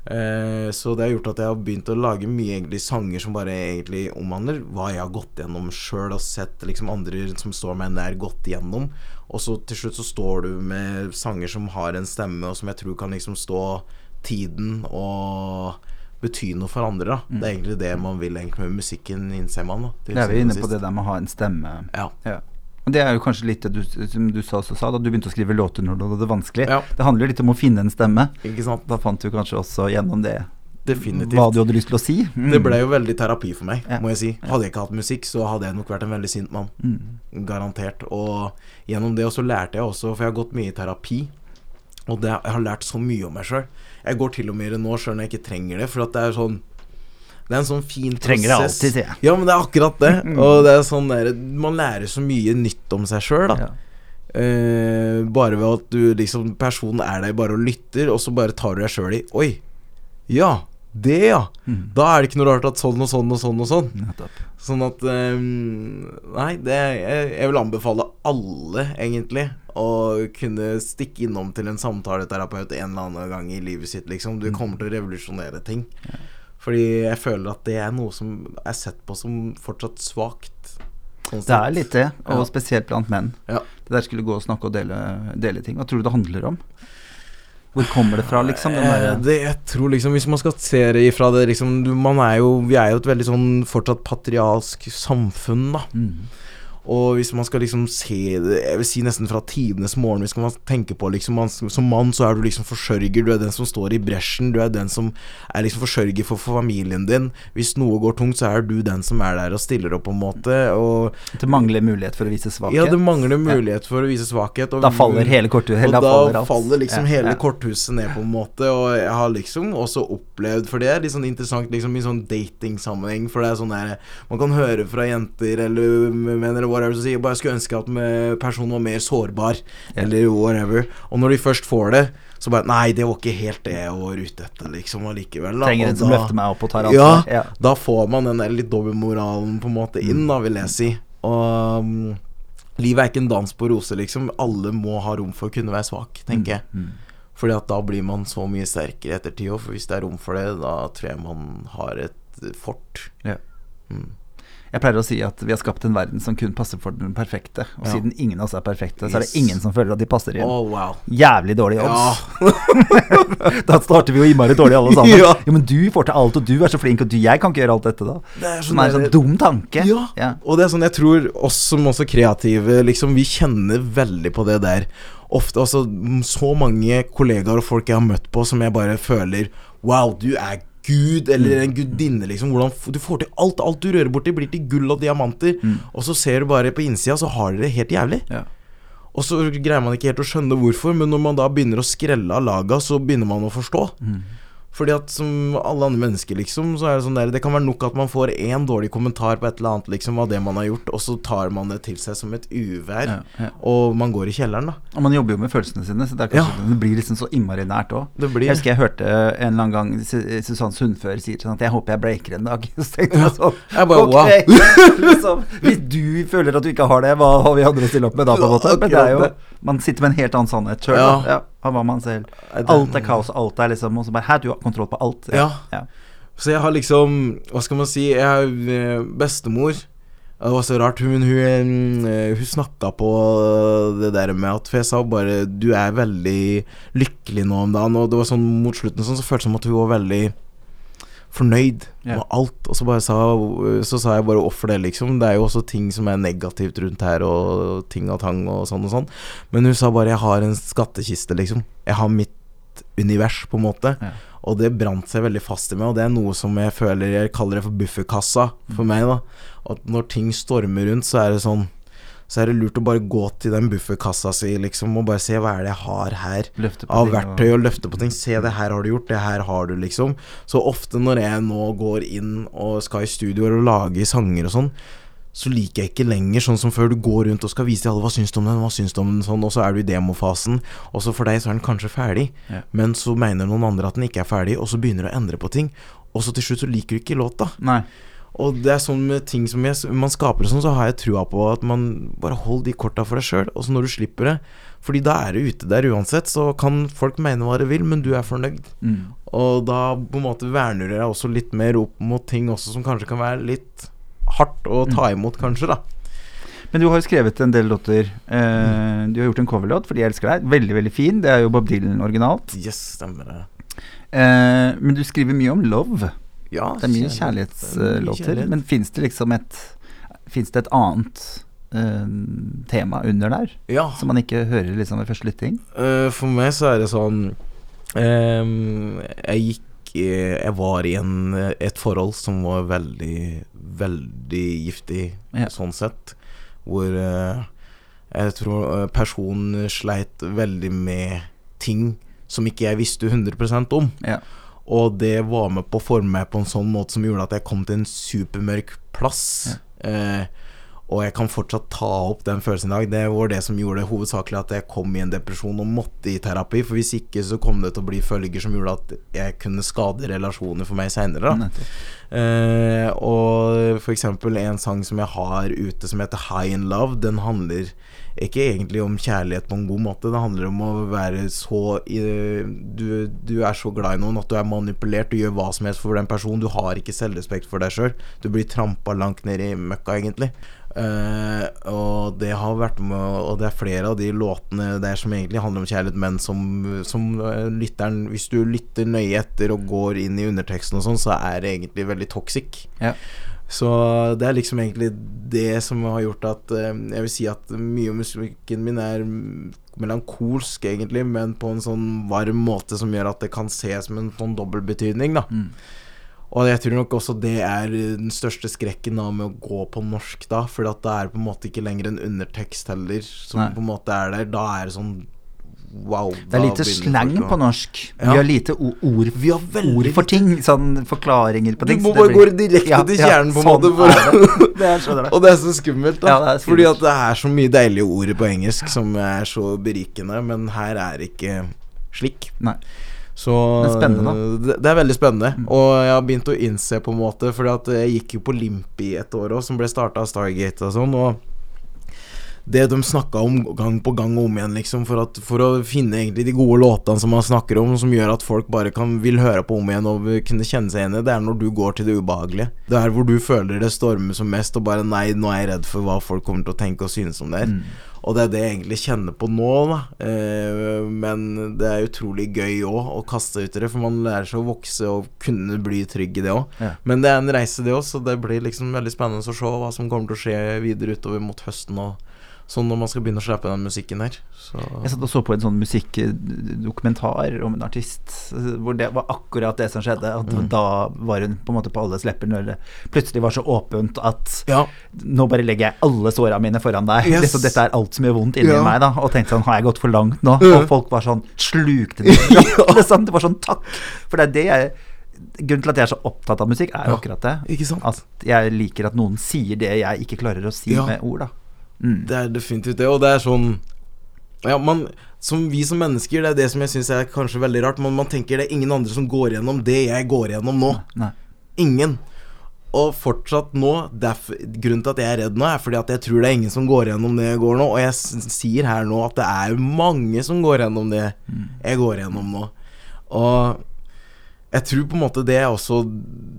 Eh, så det har gjort at jeg har begynt å lage mye egentlig sanger som bare egentlig omhandler hva jeg har gått gjennom sjøl, og sett liksom andre som står meg nær, gått gjennom. Og så til slutt så står du med sanger som har en stemme, og som jeg tror kan liksom stå tiden og bety noe for andre. da mm. Det er egentlig det man vil egentlig med musikken, innser man. da
er vi inne på det der med å ha en stemme.
Ja.
ja. Det er jo kanskje litt det du, som du sa, sa, da du begynte å skrive låter når du hadde det vanskelig.
Ja.
Det handler jo litt om å finne en stemme. Da fant du kanskje også gjennom det
Definitivt.
hva du hadde lyst til å si.
Mm. Det ble jo veldig terapi for meg, ja. må jeg si. Hadde jeg ikke hatt musikk, så hadde jeg nok vært en veldig sint mann. Mm. Garantert. Og gjennom det også lærte jeg også, for jeg har gått mye i terapi. Og det, jeg har lært så mye om meg sjøl. Jeg går til og med i det nå sjøl når jeg ikke trenger det, for at det er sånn det er en sånn fin prosess.
Trenger det alltid, sier jeg.
Ja, men det er akkurat det. Og det er sånn der, Man lærer så mye nytt om seg sjøl, da. Ja. Uh, bare ved at du liksom Personen er der bare og lytter, og så bare tar du deg sjøl i Oi, ja, det, ja. Mm. Da er det ikke noe rart at sånn og sånn og sånn og sånn. Nettopp. Sånn at um, Nei, det jeg, jeg, vil anbefale alle, egentlig, å kunne stikke innom til en samtaleterapeut en eller annen gang i livet sitt, liksom. Du mm. kommer til å revolusjonere ting. Ja. Fordi jeg føler at det er noe som er sett på som fortsatt svakt.
Sånn det er litt det, og ja. spesielt blant menn.
Ja.
Det der skulle gå og snakke og dele, dele ting. Hva tror du det handler om? Hvor kommer det fra, liksom?
Eh, det, jeg tror liksom Hvis man skal se det ifra det liksom Man er jo Vi er jo et veldig sånn fortsatt patrialsk samfunn, da. Mm. Og hvis man skal liksom se det Jeg vil si nesten fra tidenes morgen Hvis man tenker på liksom man, Som mann så er du liksom forsørger. Du er den som står i bresjen. Du er den som er liksom forsørger for, for, familien din. Hvis noe går tungt, så er du den som er der og stiller opp, på en måte. Og
det mangler mulighet for å vise svakhet?
Ja, det mangler mulighet for å vise svakhet.
Og, da faller hele korthuset
Og da, faller, faller, liksom ja, hele ja. korthuset ned, på en måte. Og jeg har liksom også opplevd For det er litt sånn interessant liksom i sånn datingsammenheng. For det er sånn der Man kan høre fra jenter eller menn eller whatever, så sier bare skulle ønske at personen var mer sårbar, eller whatever. Og når de først får det, så bare Nei, det var ikke helt det jeg var ute etter, liksom, allikevel.
Trenger en som løfter meg opp og tar
ansvar. Ja, ja, da får man den der litt dobbeltmoralen på en måte inn, da, vil jeg si. Og um, livet er ikke en dans på roser, liksom. Alle må ha rom for å kunne være svak, tenker jeg. Mm. Mm. Fordi at da blir man så mye sterkere etter òg, for hvis det er rom for det, da tror jeg man har et fort.
Ja. Mm. Jeg pleier å si at vi har skapt en verden som kun passer for den perfekte. Og ja. siden ingen av oss er perfekte, yes. så er det ingen som føler at de passer inn.
Oh, wow.
Jævlig dårlige odds. Ja. da starter vi jo innmari dårlig alle sammen. Ja. Jo, men du får til alt, og du er så flink, og du, jeg kan ikke gjøre alt dette, da. Det er sånn som er en sånn dum tanke.
Ja. Og det er sånn jeg tror oss som også kreative, liksom, vi kjenner veldig på det der. Ofte, altså, så mange kollegaer og folk jeg har møtt på, som jeg bare føler Wow, du er gud eller en gudinne, liksom. Hvordan du får til alt. Alt du rører borti, blir til gull og diamanter. Mm. Og så ser du bare på innsida, så har dere det helt jævlig. Ja. Og så greier man ikke helt å skjønne hvorfor, men når man da begynner å skrelle av laga, så begynner man å forstå. Mm. Fordi at som alle andre mennesker, liksom, så er det sånn der Det kan være nok at man får én dårlig kommentar på et eller annet, liksom, av det man har gjort, og så tar man det til seg som et uvær, ja, ja. og man går i kjelleren, da.
Og man jobber jo med følelsene sine, så det, kanskje, ja. det blir liksom så innmari nært òg. Jeg husker jeg hørte en eller annen gang Susanne Sundfør sier sånn at 'jeg håper jeg breaker en dag'. Så tenkte jeg sånn
jeg bare, wow.
liksom, Hvis du føler at du ikke har det, hva har vi andre å stille opp med da, på en måte? Men det er jo Man sitter med en helt annen sannhet sjøl.
Ja.
var man selv. Alt er kaos, alt er liksom Og så bare Hæ, du har kontroll på alt.
Ja.
ja.
Så jeg har liksom Hva skal man si? Jeg har eh, bestemor. Det var så rart. Hun, hun, eh, hun snakka på det der med at For jeg sa bare Du er veldig lykkelig nå om dagen. Og det var sånn mot slutten sånn, så føltes det som at hun var veldig fornøyd med alt. Og så bare sa Så sa jeg bare offer det, liksom. Det er jo også ting som er negativt rundt her, og ting og tang og sånn og sånn. Men hun sa bare 'jeg har en skattkiste', liksom. Jeg har mitt univers, på en måte.
Ja.
Og det brant seg veldig fast i meg, og det er noe som jeg føler Jeg kaller det for bufferkassa for meg, da. At når ting stormer rundt, så er det sånn Så er det lurt å bare gå til den bufferkassa si, liksom, og bare se hva er det jeg har her av verktøy og løfte på ting. Se, det her har du gjort, det her har du, liksom. Så ofte når jeg nå går inn og skal i studioer og lage sanger og sånn, så liker jeg ikke lenger sånn som før du går rundt og skal vise til alle hva syns du om den, hva syns du om den, sånn, og så er du i demofasen, og så for deg så er den kanskje ferdig,
Ja.
men så mener noen andre at den ikke er ferdig, og så begynner du å endre på ting, og så til slutt så liker du ikke låta.
Nei.
Og det er sånn med ting som jeg, man skaper og sånn, så har jeg trua på at man bare hold de korta for deg sjøl, og så når du slipper det Fordi da er du ute der uansett, så kan folk mene hva de vil, men du er fornøyd.
Mm.
Og da på en måte verner du deg også litt mer opp mot ting også som kanskje kan være litt hardt å ta imot, kanskje, da.
Men du har jo skrevet en del låter. Eh, du har gjort en coverlåt fordi jeg elsker deg. Veldig, veldig fin. Det er jo Bob Dylan originalt.
Yes, stemmer det.
Eh, men du skriver mye om love.
Ja,
Det er mye
er
kjærlighetslåter. Men fins det liksom et Fins det et annet uh, tema under der?
Ja.
Som man ikke hører liksom ved første lytting?
Uh, for meg så er det sånn um, Jeg gikk Jeg var i en, et forhold som var veldig, veldig giftig,
Ja.
sånn sett. Hvor uh, jeg tror personen sleit veldig med ting som ikke jeg visste 100% om.
Ja.
Og det var med på å forme meg på en sånn måte som gjorde at jeg kom til en supermørk plass. Eh, og jeg kan fortsatt ta opp den følelsen i dag. Det var det som gjorde det hovedsakelig at jeg kom i en depresjon og måtte i terapi. For hvis ikke så kom det til å bli følger som gjorde at jeg kunne skade relasjoner for meg seinere. Eh, og for eksempel en sang som jeg har ute som heter High in Love, den handler ikke egentlig om kjærlighet på en god måte. Det handler om å være så du, du er så glad i noen at du er manipulert Du gjør hva som helst for den personen. Du har ikke selvrespekt for deg sjøl. Du blir trampa langt ned i møkka, egentlig. Uh, og det har vært med Og det er flere av de låtene der som egentlig handler om kjærlighet, men som, som eh, lytteren Hvis du lytter nøye etter og går inn i underteksten og sånn, så er det egentlig veldig toxic.
Ja.
Så det er liksom egentlig det som har gjort at eh, Jeg vil si at mye av musikken min er melankolsk, egentlig, men på en sånn varm måte som gjør at det kan ses som en sånn dobbeltbetydning, da.
Mm.
Og jeg tror nok også det er den største skrekken da med å gå på norsk da, for det er på en måte ikke lenger en undertekst heller som
Nei.
på en måte er der. Da er det sånn wow.
Det er lite slang på norsk. Vi har lite ord,
Vi har
ord for ting. Sånn forklaringer på ting. Du må
bare
blir-
gå direkte
Ja,
til
ja,
kjernen, på en
sånn
måte.
Det. Er,
og det er så skummelt, da.
Ja, skummelt.
Fordi at det er så mye deilige ord på engelsk som er så berikende, men her er det ikke slik.
Nei.
Så
det er.
Det er veldig spennende.
Mm.
Og jeg har begynt å innse, på en måte Fordi at jeg gikk jo på Limpi et år òg, som ble starta av Stargate og sånn. Og det de snakka om gang på gang og om igjen, liksom, for, at, for å finne egentlig de gode låtene som man snakker om, som gjør at folk bare kan vil høre på om igjen og kunne kjenne seg igjen i det, er når du går til det ubehagelige. Det er hvor du føler det stormer som mest, og bare Nei, nå er jeg redd for hva folk kommer til å tenke og synes om det her.
Mm.
Og det er det jeg egentlig kjenner på nå, da. Eh, men det er utrolig gøy òg å kaste ut i det, for man lærer seg å vokse og kunne bli trygg i det òg.
Ja.
Men det er en reise, det òg, så det blir liksom veldig spennende å se hva som kommer til å skje videre utover mot høsten og sånn når man skal begynne å slappe den musikken her. Så
Jeg satt og så på en sånn musikkdokumentar om en artist, hvor det var akkurat det som skjedde. At
Mm.
Da var hun på en måte på alles lepper når det plutselig var så åpent at
ja.
nå bare legger jeg alle såra mine foran deg.
Yes.
Liksom, dette er alt som gjør vondt inni
Ja.
meg. da Og tenkte sånn, har jeg gått for langt nå?
Ja.
Og folk var sånn slukte det. det var sånn takk. For det er det jeg Grunnen til at jeg er så opptatt av musikk, er jo akkurat det. At jeg liker at noen sier det jeg ikke klarer å si med ord, da. Mm.
Det er definitivt det, og det er sånn Ja, man som vi som mennesker, det er det som jeg syns er kanskje veldig rart. Men man tenker det er ingen andre som går gjennom det jeg går gjennom nå.
Nei.
Ingen. Og fortsatt nå derfor, Grunnen til at jeg er redd nå, er fordi at jeg tror det er ingen som går gjennom det jeg går nå. Og jeg sier her nå at det er mange som går gjennom det jeg går gjennom nå. Og jeg tror på en måte det er også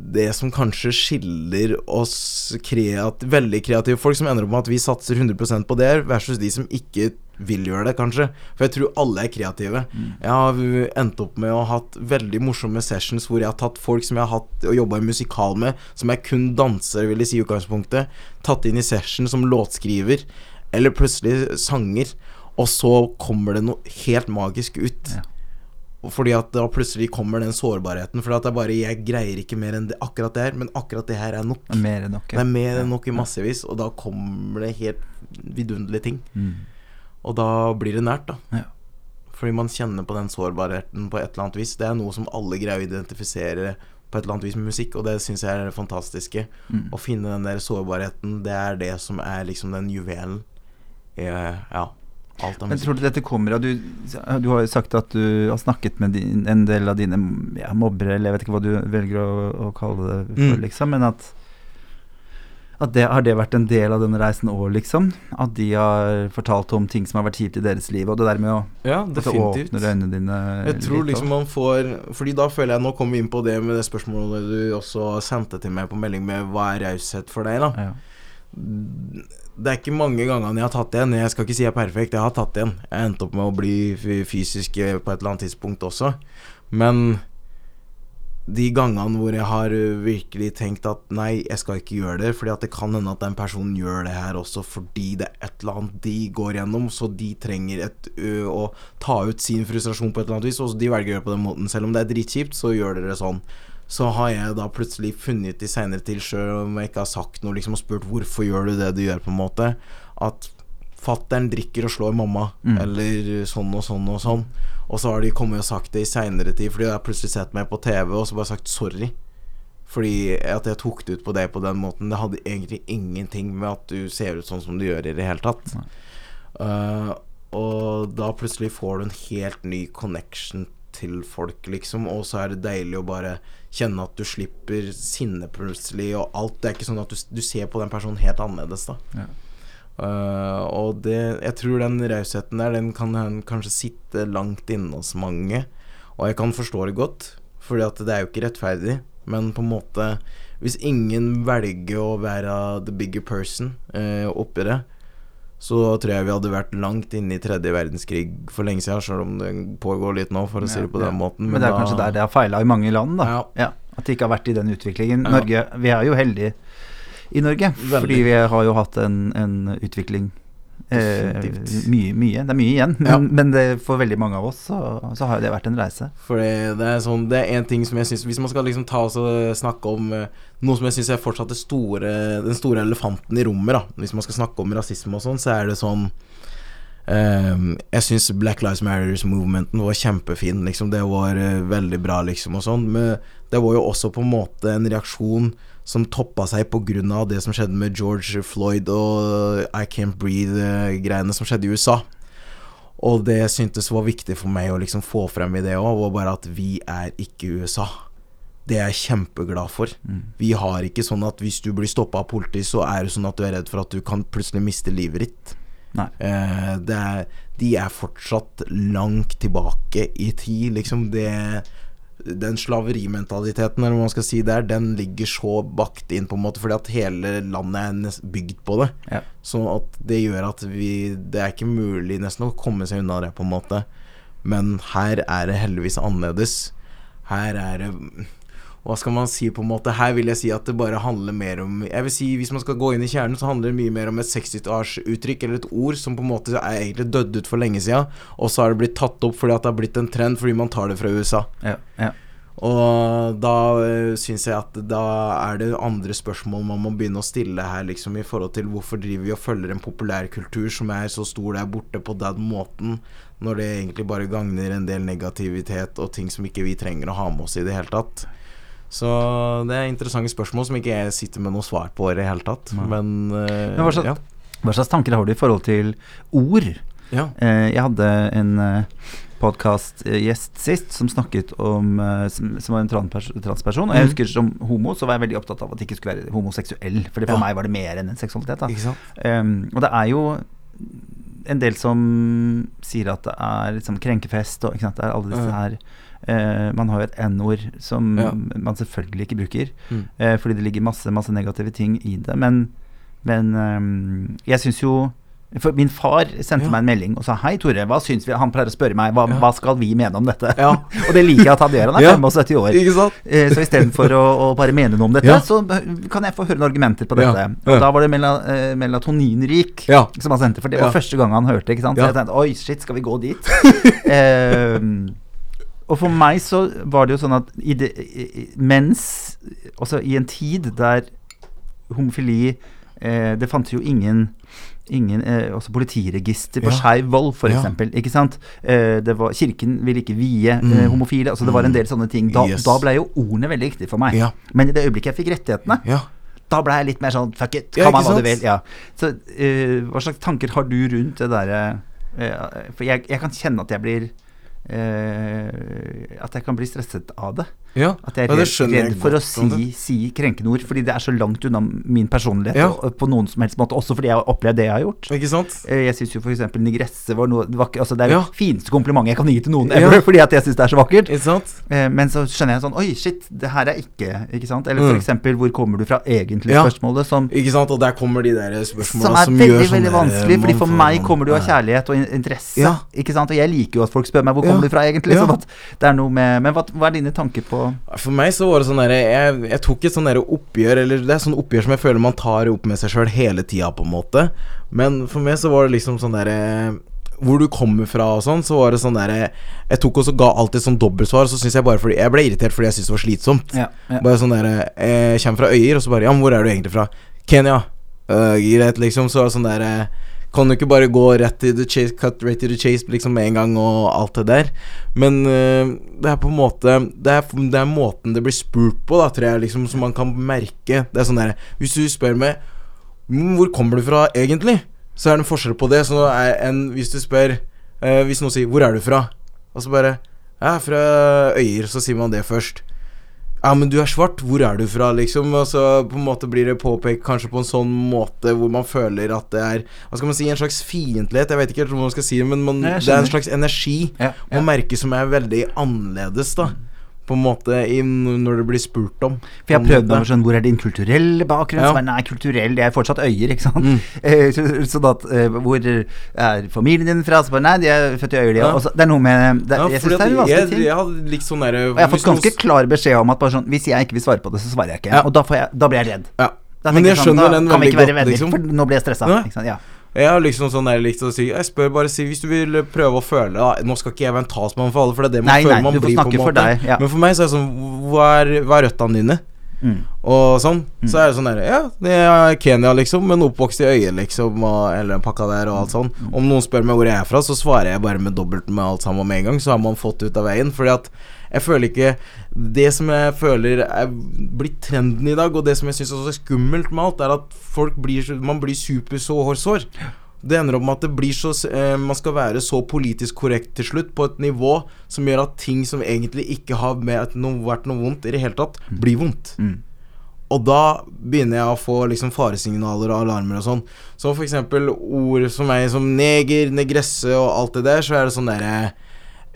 det som kanskje skiller oss kreat veldig kreative folk, som ender opp med at vi satser 100% på det, versus de som ikke vil gjøre det, kanskje. For jeg tror alle er kreative. Jeg har endt opp med å ha hatt veldig morsomme sessions hvor jeg har tatt folk som jeg har hatt og jobba i musikal med, som jeg kun danser, vil jeg si i utgangspunktet, tatt inn i session som låtskriver, eller plutselig sanger, og så kommer det noe helt magisk ut.
Ja.
Fordi at da plutselig kommer den sårbarheten. Fordi at det er bare Jeg greier ikke mer enn det, akkurat det her, men akkurat det her er nok.
Mer enn nok.
Er mer enn nok i massevis, og da kommer det helt vidunderlige ting.
Mm.
Og da blir det nært, da.
Ja.
Fordi man kjenner på den sårbarheten på et eller annet vis. Det er noe som alle greier å identifisere på et eller annet vis med musikk, og det syns jeg er det fantastiske.
Mm.
Å finne den der sårbarheten, det er det som er liksom den juvelen Ja. ja,
Men tror du dette kommer av du, du har jo sagt at du har snakket med din, en del av dine ja, mobbere, eller jeg vet ikke hva du velger å, å kalle det for,
Mm.
liksom, men at at det, Har det vært en del av den reisen òg, liksom? At de har fortalt om ting som har vært kjipt i deres liv, og det der med å
Ja, definitivt.
åpner øynene dine
Jeg tror
litt
liksom man får Fordi da føler jeg Nå kommer vi inn på det med det spørsmålet du også sendte til meg på melding med hva er raushet for deg, da.
ja.
Det er ikke mange gangene jeg har tatt igjen. Jeg skal ikke si jeg er perfekt, jeg har tatt igjen. Jeg endte opp med å bli fysisk eh, på et eller annet tidspunkt også. Men de gangene hvor jeg har virkelig tenkt at nei, jeg skal ikke gjøre det, fordi at det kan hende at den personen gjør det her også fordi det er et eller annet de går gjennom, så de trenger et, ø, å ta ut sin frustrasjon på et eller annet vis, og de velger å gjøre det på den måten. Selv om det er dritkjipt, så gjør dere sånn. Så har jeg da plutselig funnet i seinere tid, sjøl om jeg ikke har sagt noe, liksom, og spurt hvorfor gjør du det du gjør, på en måte, at fattern drikker og slår mamma,
Mm.
eller sånn og sånn og sånn. Og så har de kommet og sagt det i seinere tid, fordi jeg har plutselig sett meg på TV og så bare sagt sorry. Fordi at jeg tok det ut på deg på den måten, det hadde egentlig ingenting med at du ser ut sånn som du gjør i det hele tatt. Eh, og da plutselig får du en helt ny connection til folk, liksom, og så er det deilig å bare kjenne at du slipper sinne plutselig, og alt. Det er ikke sånn at du, du ser på den personen helt annerledes, da.
Ja.
Uh, og det, jeg tror den rausheten der, den kan kanskje sitte langt inne hos mange. Og jeg kan forstå det godt, Fordi at det er jo ikke rettferdig. Men på en måte Hvis ingen velger å være the bigger person uh, oppi det, så tror jeg vi hadde vært langt inne i tredje verdenskrig for lenge siden, selv om det pågår litt nå, for å si det på den måten.
Men det er
da-
kanskje der det har feila i mange land, da.
Ja.
At det ikke har vært i den utviklingen. Norge, Vi er jo heldige i Norge,
Veldig.
fordi vi har jo hatt en, en utvikling
Definitivt.
mye, mye. Det er mye igjen, men,
Ja.
men det, for veldig mange av oss så, så har det vært en reise.
For det, er sånn Det er en ting som jeg syns Hvis man skal liksom ta oss og snakke om eh, noe som jeg syns er fortsatt det store, den store elefanten i rommet, da Hvis man skal snakke om rasisme og sånn, så er det sånn Um, Jeg syns Black Lives Matters-movementen var kjempefin, liksom. Det var uh, veldig bra, liksom, og sånn. Men det var jo også på en måte en reaksjon som toppa seg av det som skjedde med George Floyd og I Can't Breathe-greiene som skjedde i USA. Og det syntes var viktig for meg å liksom få frem i det òg, var bare at vi er ikke USA. Det er jeg kjempeglad for.
Mm.
Vi har ikke sånn at hvis du blir stoppa av politi, så er det sånn at du er redd for at du kan plutselig miste livet ditt. Eh, det er, de er fortsatt langt tilbake i tid, liksom. Det, den slaverimentaliteten, eller hva man skal si der, den ligger så bakt inn, på en måte, fordi at hele landet er bygd på det.
Ja.
Så at det gjør at vi Det er ikke mulig nesten å komme seg unna det, på en måte. Men her er det heldigvis annerledes. Her er det Hva skal man si, på en måte? Her vil jeg si at det bare handler mer om Jeg vil si Hvis man skal gå inn i kjernen, så handler det mye mer om et 60-årsuttrykk eller et ord som på en måte er egentlig dødd ut for lenge siden, og så har det blitt tatt opp fordi at det har blitt en trend fordi man tar det fra USA.
Ja, ja.
Og da uh, syns jeg at da er det andre spørsmål man må begynne å stille her, liksom, i forhold til hvorfor driver vi og følger en populærkultur som er så stor der borte på den måten, når det egentlig bare gagner en del negativitet og ting som ikke vi trenger å ha med oss i det hele tatt. Så det er interessante spørsmål som ikke jeg sitter med noe svar på i det hele tatt.
Ja.
Men, uh,
Men hva slags-
ja.
Hva slags tanker har du i forhold til ord?
ja.
Uh, jeg hadde en, uh, podkastgjest sist som snakket om eh, Som, som var en transperson. Og jeg
Mhm.
husker som homo så var jeg veldig opptatt av at det ikke skulle være homoseksuell. For for
Ja.
meg var det mer enn en seksualitet. Um, og det er jo en del som sier at det er liksom krenkefest og ikke sant? Det er alle disse her eh, Man har jo et N-ord som
Ja.
man selvfølgelig ikke bruker.
Mm.
eh, fordi det ligger masse, masse negative ting i det. Men, men um, jeg syns jo for Min far sendte
Ja.
meg en melding og sa Hei, Tore, hva syns vi Han pleier å spørre meg hva,
Ja.
hva skal vi mene om dette.
Ja.
og det liker jeg at han gjør. Han er
Ja.
75 år.
Ikke sant?
Eh, Så istedenfor å, å bare mene noe om dette, så kan jeg få høre noen argumenter på dette. Og da var det mela, eh, melatoninrik som han sendte, for det var første gang han hørte. ikke sant? Så jeg tenkte oi, shit, skal vi gå dit? eh, og for meg så var det jo sånn at i det, mens Altså i en tid der homofili eh, Det fantes jo ingen Ingen eh, også politiregister på
Ja.
skeiv vold, f.eks.
Ja.
eksempel Ikke sant? Eh, det var, kirken ville ikke vie eh,
Mm.
homofile. Altså det var en del sånne ting. Da,
Yes.
da ble jo ordene veldig viktige for meg.
Ja.
Men i det øyeblikket jeg fikk rettighetene,
Ja.
da ble jeg litt mer sånn fuck it, kan man hva du vil. Ja. Så eh, hva slags tanker har du rundt det derre eh, For jeg, jeg kan kjenne at jeg blir eh, At jeg kan bli stresset av det.
Ja.
At jeg er redd,
jeg
redd for å si, si krenkende ord, fordi det er så langt unna min personlighet
Ja.
og, på noen som helst måte. Også fordi jeg har opplevd det jeg har gjort.
Ikke sant?
Eh, Jeg syns jo f.eks. nigresse var noe det, altså det er
Ja.
det fineste komplimentet jeg kan gi til noen
Ja.
ever, fordi at jeg syns det er så vakkert.
Ikke sant?
Eh, Men så skjønner jeg sånn Oi, shit, det her er ikke Ikke sant? Eller
Mm.
for eksempel Hvor kommer du fra egentlig?
Ja.
Spørsmålet som
Ikke sant? Og der kommer de der
som
spørsmålene
er
som,
veldig,
gjør sånn
veldig vanskelig, fordi for meg kommer du av kjærlighet og interesse.
Ja.
Ikke sant? Og jeg liker jo at folk spør meg hvor
Ja.
kommer du fra egentlig.
Ja.
Sånn at det er noe med Men hva, hva er dine tanker på
For meg så var det sånn derre jeg, jeg tok et sånn derre oppgjør, eller det er sånn oppgjør som jeg føler man tar opp med seg sjøl hele tida, på en måte. Men for meg så var det liksom sånn derre hvor du kommer fra og sånn, så var det sånn derre Jeg tok også ga alltid sånn dobbeltsvar, så syns jeg bare fordi Jeg ble irritert fordi jeg syntes det var slitsomt.
Ja, ja.
Bare sånn derre Jeg kommer fra Øyer, og så bare Ja, men hvor er du egentlig fra? Kenya. Uh, greit, liksom. Så var det sånn derre Kan jo ikke bare gå rett til the chase, cut right to the chase liksom med en gang, og alt det der? Men uh, det er på en måte det er, det er måten det blir spurt på, da, tror jeg, liksom, som man kan merke. Det er sånn derre Hvis du spør meg «Mm, Hvor kommer du fra, egentlig? Så er det en forskjell på det. Så en, hvis du spør uh, Hvis noen sier 'Hvor er du fra?' Og så bare 'Jeg er fra Øyer', så sier man det først. Ja, men du er svart, hvor er du fra, liksom? Og så på en måte blir det påpekt kanskje på en sånn måte hvor man føler at det er Hva skal man si, en slags fiendtlighet? Jeg vet ikke helt hva man skal si men man, det er en slags energi
Ja,
man merker som er veldig annerledes, da. På en måte i, når det blir spurt om.
For jeg har prøvd
måte.
sånn Hvor er din kulturelle bakgrunn?
Ja.
Nei, kulturell, det er fortsatt øyer, ikke sant?
Mm.
Eh, så- Sånn at eh, Hvor er familien din fra? Så bare, nei, de er født i øyer, de.
Ja.
Det er noe med det,
Ja,
Jeg syns det er en vanskelig
jeg,
ting.
jeg sånn derre
Og jeg har fått ganske klar beskjed om at bare sånn, hvis jeg ikke vil svare på det, så svarer jeg ikke. Og da, får jeg, da blir jeg redd.
Ja.
Da
Men jeg
sånn,
skjønner den veldig godt,
venner,
liksom.
nå blir jeg stressa.
Ja. Jeg har liksom sånn der likt å si Jeg spør bare si Hvis du vil prøve å føle da, Nå skal ikke jeg være en talsmann for alle, for det er det man
Nei,
føler
nei,
man blir. på en måte.
deg, ja.
Men for meg så er det sånn Hva er, hva er røttene dine?
Mm.
Og sånn. Så er det sånn der Ja, det er Kenya, liksom, men oppvokst i øyet, liksom, og hele pakka der og alt sånn. Om noen spør meg hvor jeg er fra, så svarer jeg bare med dobbelt med alt sammen med en gang, så har man fått ut av veien. Fordi at jeg føler ikke Det som jeg føler er blitt trenden i dag, og det som jeg syns også er skummelt med alt, er at folk blir Man blir super så hårsår. Det ender opp med at det blir så eh, Man skal være så politisk korrekt til slutt, på et nivå som gjør at ting som egentlig ikke har med at noe, vært noe vondt i det hele tatt, blir vondt.
Mm.
Og da begynner jeg å få liksom faresignaler og alarmer og sånn. Så for eksempel ord som meg som neger, negresse og alt det der, så er det sånn derre eh,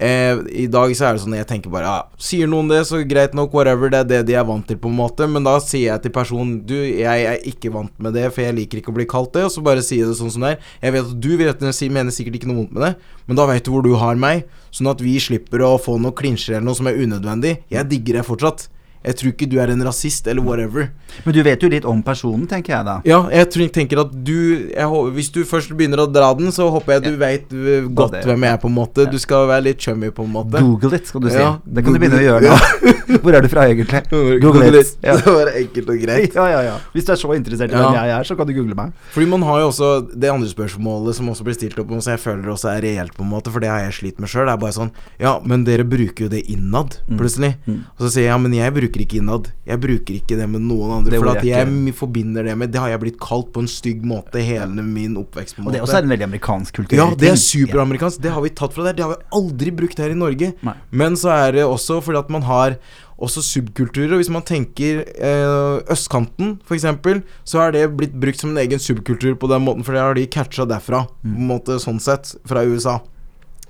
I dag så er det sånn jeg tenker bare ja, Sier noen det, så greit nok, whatever, det er det de er vant til, på en måte. Men da sier jeg til personen Du, jeg er ikke vant med det, for jeg liker ikke å bli kalt det. Og så bare sier jeg det sånn som det er. Jeg vet at du vet, mener sikkert ikke noe vondt med det, men da vet du hvor du har meg, sånn at vi slipper å få noen klinsjer eller noe som er unødvendig. Jeg digger det fortsatt. Jeg tror ikke du er en rasist eller whatever.
Men du vet jo litt om personen, tenker jeg da.
Ja, jeg tror, tenker at du jeg, Hvis du først begynner å dra den, så håper jeg du vet veit godt
det-
hvem jeg er, på en måte. Du skal være litt chummy, på en måte.
Google it, skal du si.
Ja,
det kan du
Google
begynne å gjøre nå. Hvor er du fra egentlig?
Google it.
Ja.
Det var enkelt og greit.
Ja, ja, ja. Hvis du er så interessert i
Ja.
hvem jeg er, så kan du google meg.
Fordi man har jo også det andre spørsmålet som også blir stilt opp, og så jeg føler også er reelt, på en måte, for det har jeg slitt med sjøl. Det er bare sånn Ja, men dere bruker jo det innad, plutselig.
Mm.
Og så sier jeg ja, men jeg bruker bruker ikke innad. Jeg bruker ikke det med noen andre.
Det
For at jeg
ikke-
forbinder det med Det har jeg blitt kalt på en stygg måte hele min oppvekst. på en
Og det er også en veldig amerikansk kultur.
Ja, det er superamerikansk. Det har vi tatt fra der. Det har vi aldri brukt her i Norge.
Nei.
Men så er det også fordi at man har også subkulturer. Og hvis man tenker eh, østkanten, f.eks., så har det blitt brukt som en egen subkultur på den måten, for det har de catcha derfra, på en måte sånn sett, fra USA.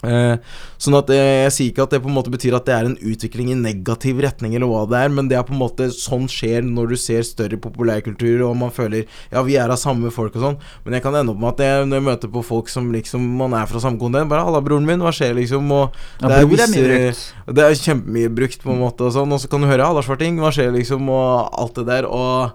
Eh, sånn at eh, Jeg sier ikke at det på en måte betyr at det er en utvikling i negativ retning, eller hva det er, men det er på en måte sånn skjer når du ser større populærkultur, og man føler Ja, vi er av samme folk og sånn, men jeg kan ende opp med at jeg, når jeg møter på folk som liksom Man er fra samme kontinent, bare 'Halla, broren min, hva skjer?' liksom, og
Ja,
det er
er
visse-
brukt.
det er kjempemye brukt, på en måte, og sånn. Og så kan du høre 'Halla, svarting, hva skjer?' liksom, og alt det der. Og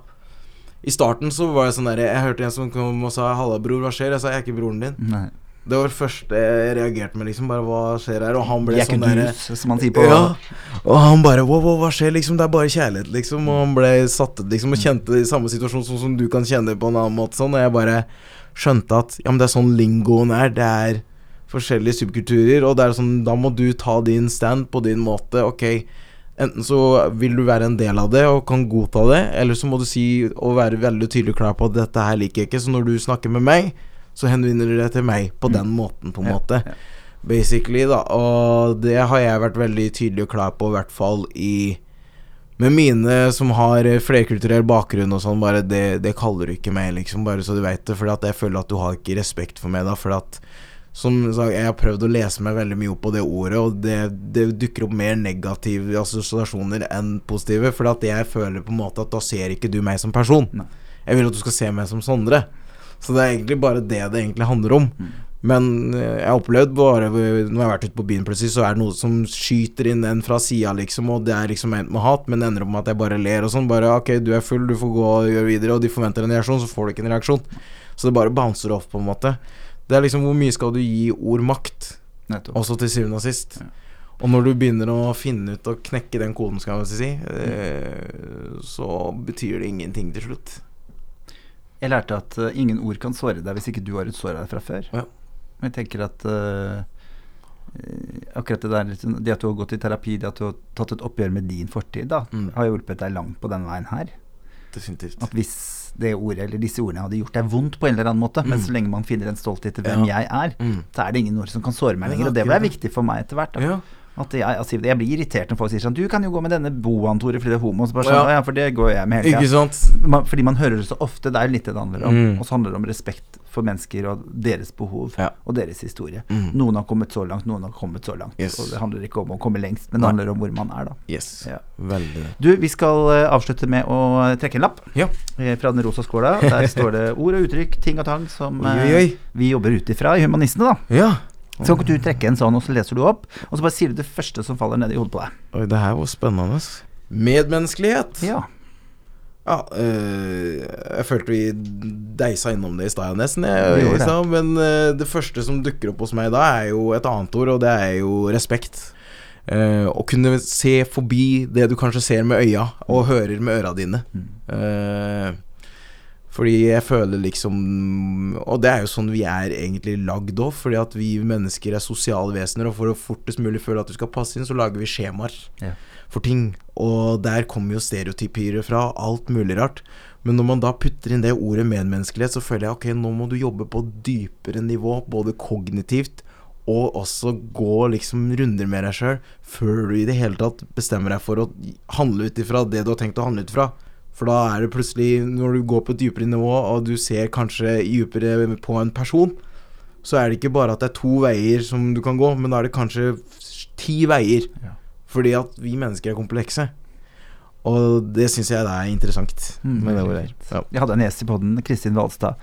i starten så var jeg sånn der Jeg hørte en som kom og sa 'Halla, bror, hva skjer?' Jeg sa 'Jeg er ikke broren din'.
Nei.
Det var det første jeg reagerte med, liksom. Bare 'Hva skjer her?' Og han ble sånn derre
dus, som han sier på
ja, og han bare wow, wow, hva skjer, liksom? Det er bare kjærlighet, liksom. Og han ble satt ut, liksom, og kjente det i samme situasjon sånn som du kan kjenne det på en annen måte. Sånn, og jeg bare skjønte at ja, men det er sånn lingoen er. Det er forskjellige subkulturer, og det er sånn Da må du ta din stand på din måte. Ok, enten så vil du være en del av det og kan godta det, eller så må du si og være veldig tydelig klar på at dette her liker jeg ikke. Så når du snakker med meg, så henvender du deg til meg på den måten, på en måte. Basically, da. Og det har jeg vært veldig tydelig og klar på, i hvert fall i Med mine som har eh, flerkulturell bakgrunn og sånn, bare det, det kaller du ikke meg, liksom, bare så du veit det. For jeg føler at du har ikke respekt for meg da, for at som sagt, jeg har prøvd å lese meg veldig mye opp på det ordet, og det, det dukker opp mer negative assosiasjoner enn positive. For at jeg føler på en måte at da ser ikke du meg som person.
Nei.
Jeg vil at du skal se meg som Sondre. Så det er egentlig bare det det egentlig handler om.
Mm.
Men eh, jeg har opplevd bare Når jeg har vært ute på byen plutselig, så er det noe som skyter inn en fra sida, liksom, og det er liksom endt med hat, men det ender opp med at jeg bare ler og sånn. Bare ok, du er full, du får gå og gjøre videre, og de forventer en reaksjon, så får du ikke en reaksjon. Så det bare bouncer off, på en måte. Det er liksom hvor mye skal du gi ord makt,
Nettopp.
også til syvende og sist.
Ja.
Og når du begynner å finne ut og knekke den koden, skal jeg si, mm. så betyr det ingenting til slutt.
Jeg lærte at uh, ingen ord kan såre deg hvis ikke du har et sår her fra før.
Ja.
Men jeg tenker at eh, akkurat det der Det at du har gått i terapi, det at du har tatt et oppgjør med din fortid, da,
Mm.
har hjulpet deg langt på den veien her.
Definitivt.
At hvis det ordet eller disse ordene hadde gjort deg vondt på en eller annen måte, men så lenge man finner en stolthet i hvem
Mm. Ja.
jeg er,
Mm.
så er det ingen ord som kan såre meg lenger. Og det ble viktig for meg etter hvert. Da.
Ja.
At jeg, altså, jeg blir irritert når folk sier sånn Du kan jo gå med denne boaen, Tore, fordi det er homo. Så bare sånn,
Ja.
Ja, for det går jeg med hele
Ikke
tida. Fordi man hører det så ofte. Det er jo litt det det handler om.
Mm.
Og så handler det om respekt for mennesker og deres behov
Ja.
og deres historie.
Mm.
Noen har kommet så langt, noen har kommet så langt.
Yes.
Og det handler ikke om å komme lengst, men det handler om hvor man er, da.
Yes.
Ja.
Veldig.
Du, vi skal eh, avslutte med å trekke en lapp
Ja.
eh, fra den rosa skåla. Der står det ord og uttrykk, ting og tang som eh,
oi, oi.
vi jobber ut ifra i Humanistene, da.
Ja.
Så kan ikke du trekke en sånn, og så leser du opp, og så bare sier du det første som faller ned i hodet på deg.
Oi, det her var spennende. Medmenneskelighet.
Ja.
Ja, øh, jeg følte vi deisa innom det i stad nesten, jeg, liksom, men øh, det første som dukker opp hos meg da, er jo et annet ord, og det er jo respekt. Uh, å kunne se forbi det du kanskje ser med øya, og hører med øra dine. Eh, fordi jeg føler liksom Og det er jo sånn vi er egentlig lagd òg, fordi at vi mennesker er sosiale vesener, og for å fortest mulig føle at du skal passe inn, så lager vi skjemaer
Ja.
for ting. Og der kommer jo stereotypier fra, alt mulig rart. Men når man da putter inn det ordet medmenneskelighet, så føler jeg ok, nå må du jobbe på dypere nivå, både kognitivt og også gå liksom runder med deg sjøl, før du i det hele tatt bestemmer deg for å handle ut ifra det du har tenkt å handle ut fra. For da er det plutselig, når du går på et dypere nivå, og du ser kanskje dypere på en person, så er det ikke bare at det er to veier som du kan gå, men da er det kanskje ti veier.
Ja.
Fordi at vi mennesker er komplekse. Og det syns jeg det er interessant.
Mm,
det ordet.
fint.
Ja.
Jeg hadde en gjest i podden, Kristin Valstad,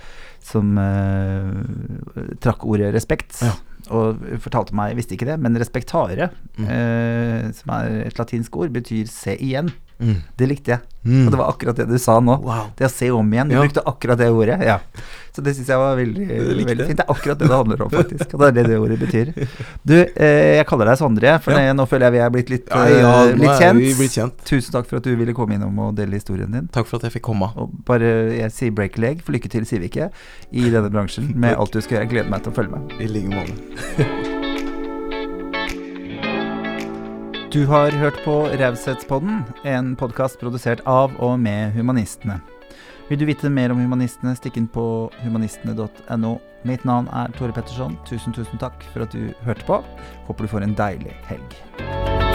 som eh, trakk ordet respekt.
Ja.
Og fortalte meg, jeg visste ikke det, men respektare,
Mm.
eh, som er et latinsk ord, betyr se igjen.
Mm.
Det likte jeg.
Mm.
Og det var akkurat det du sa nå.
Wow.
Det å se om igjen. Du
Ja.
brukte akkurat det ordet. Ja. Så det syns jeg var veldig, veldig fint. Det er akkurat det det handler om, faktisk. Og det er det det ordet betyr. Du, eh, jeg kaller deg Sondre, for
Ja.
nå føler jeg vi er blitt litt, eh, litt
er
kjent.
vi blitt kjent.
Tusen takk for at du ville komme innom og dele historien din.
Takk for at jeg fikk komme.
Og bare jeg sier break leg, for lykke til, sier vi ikke, i denne bransjen med alt du skal gjøre. Jeg gleder meg til å følge med.
I like måte.
Du har hørt på Raushetspodden, en podkast produsert av og med Humanistene. Vil du vite mer om Humanistene, stikk inn på humanistene.no. Mitt navn er Tore Petterson. Tusen, tusen takk for at du hørte på. Håper du får en deilig helg.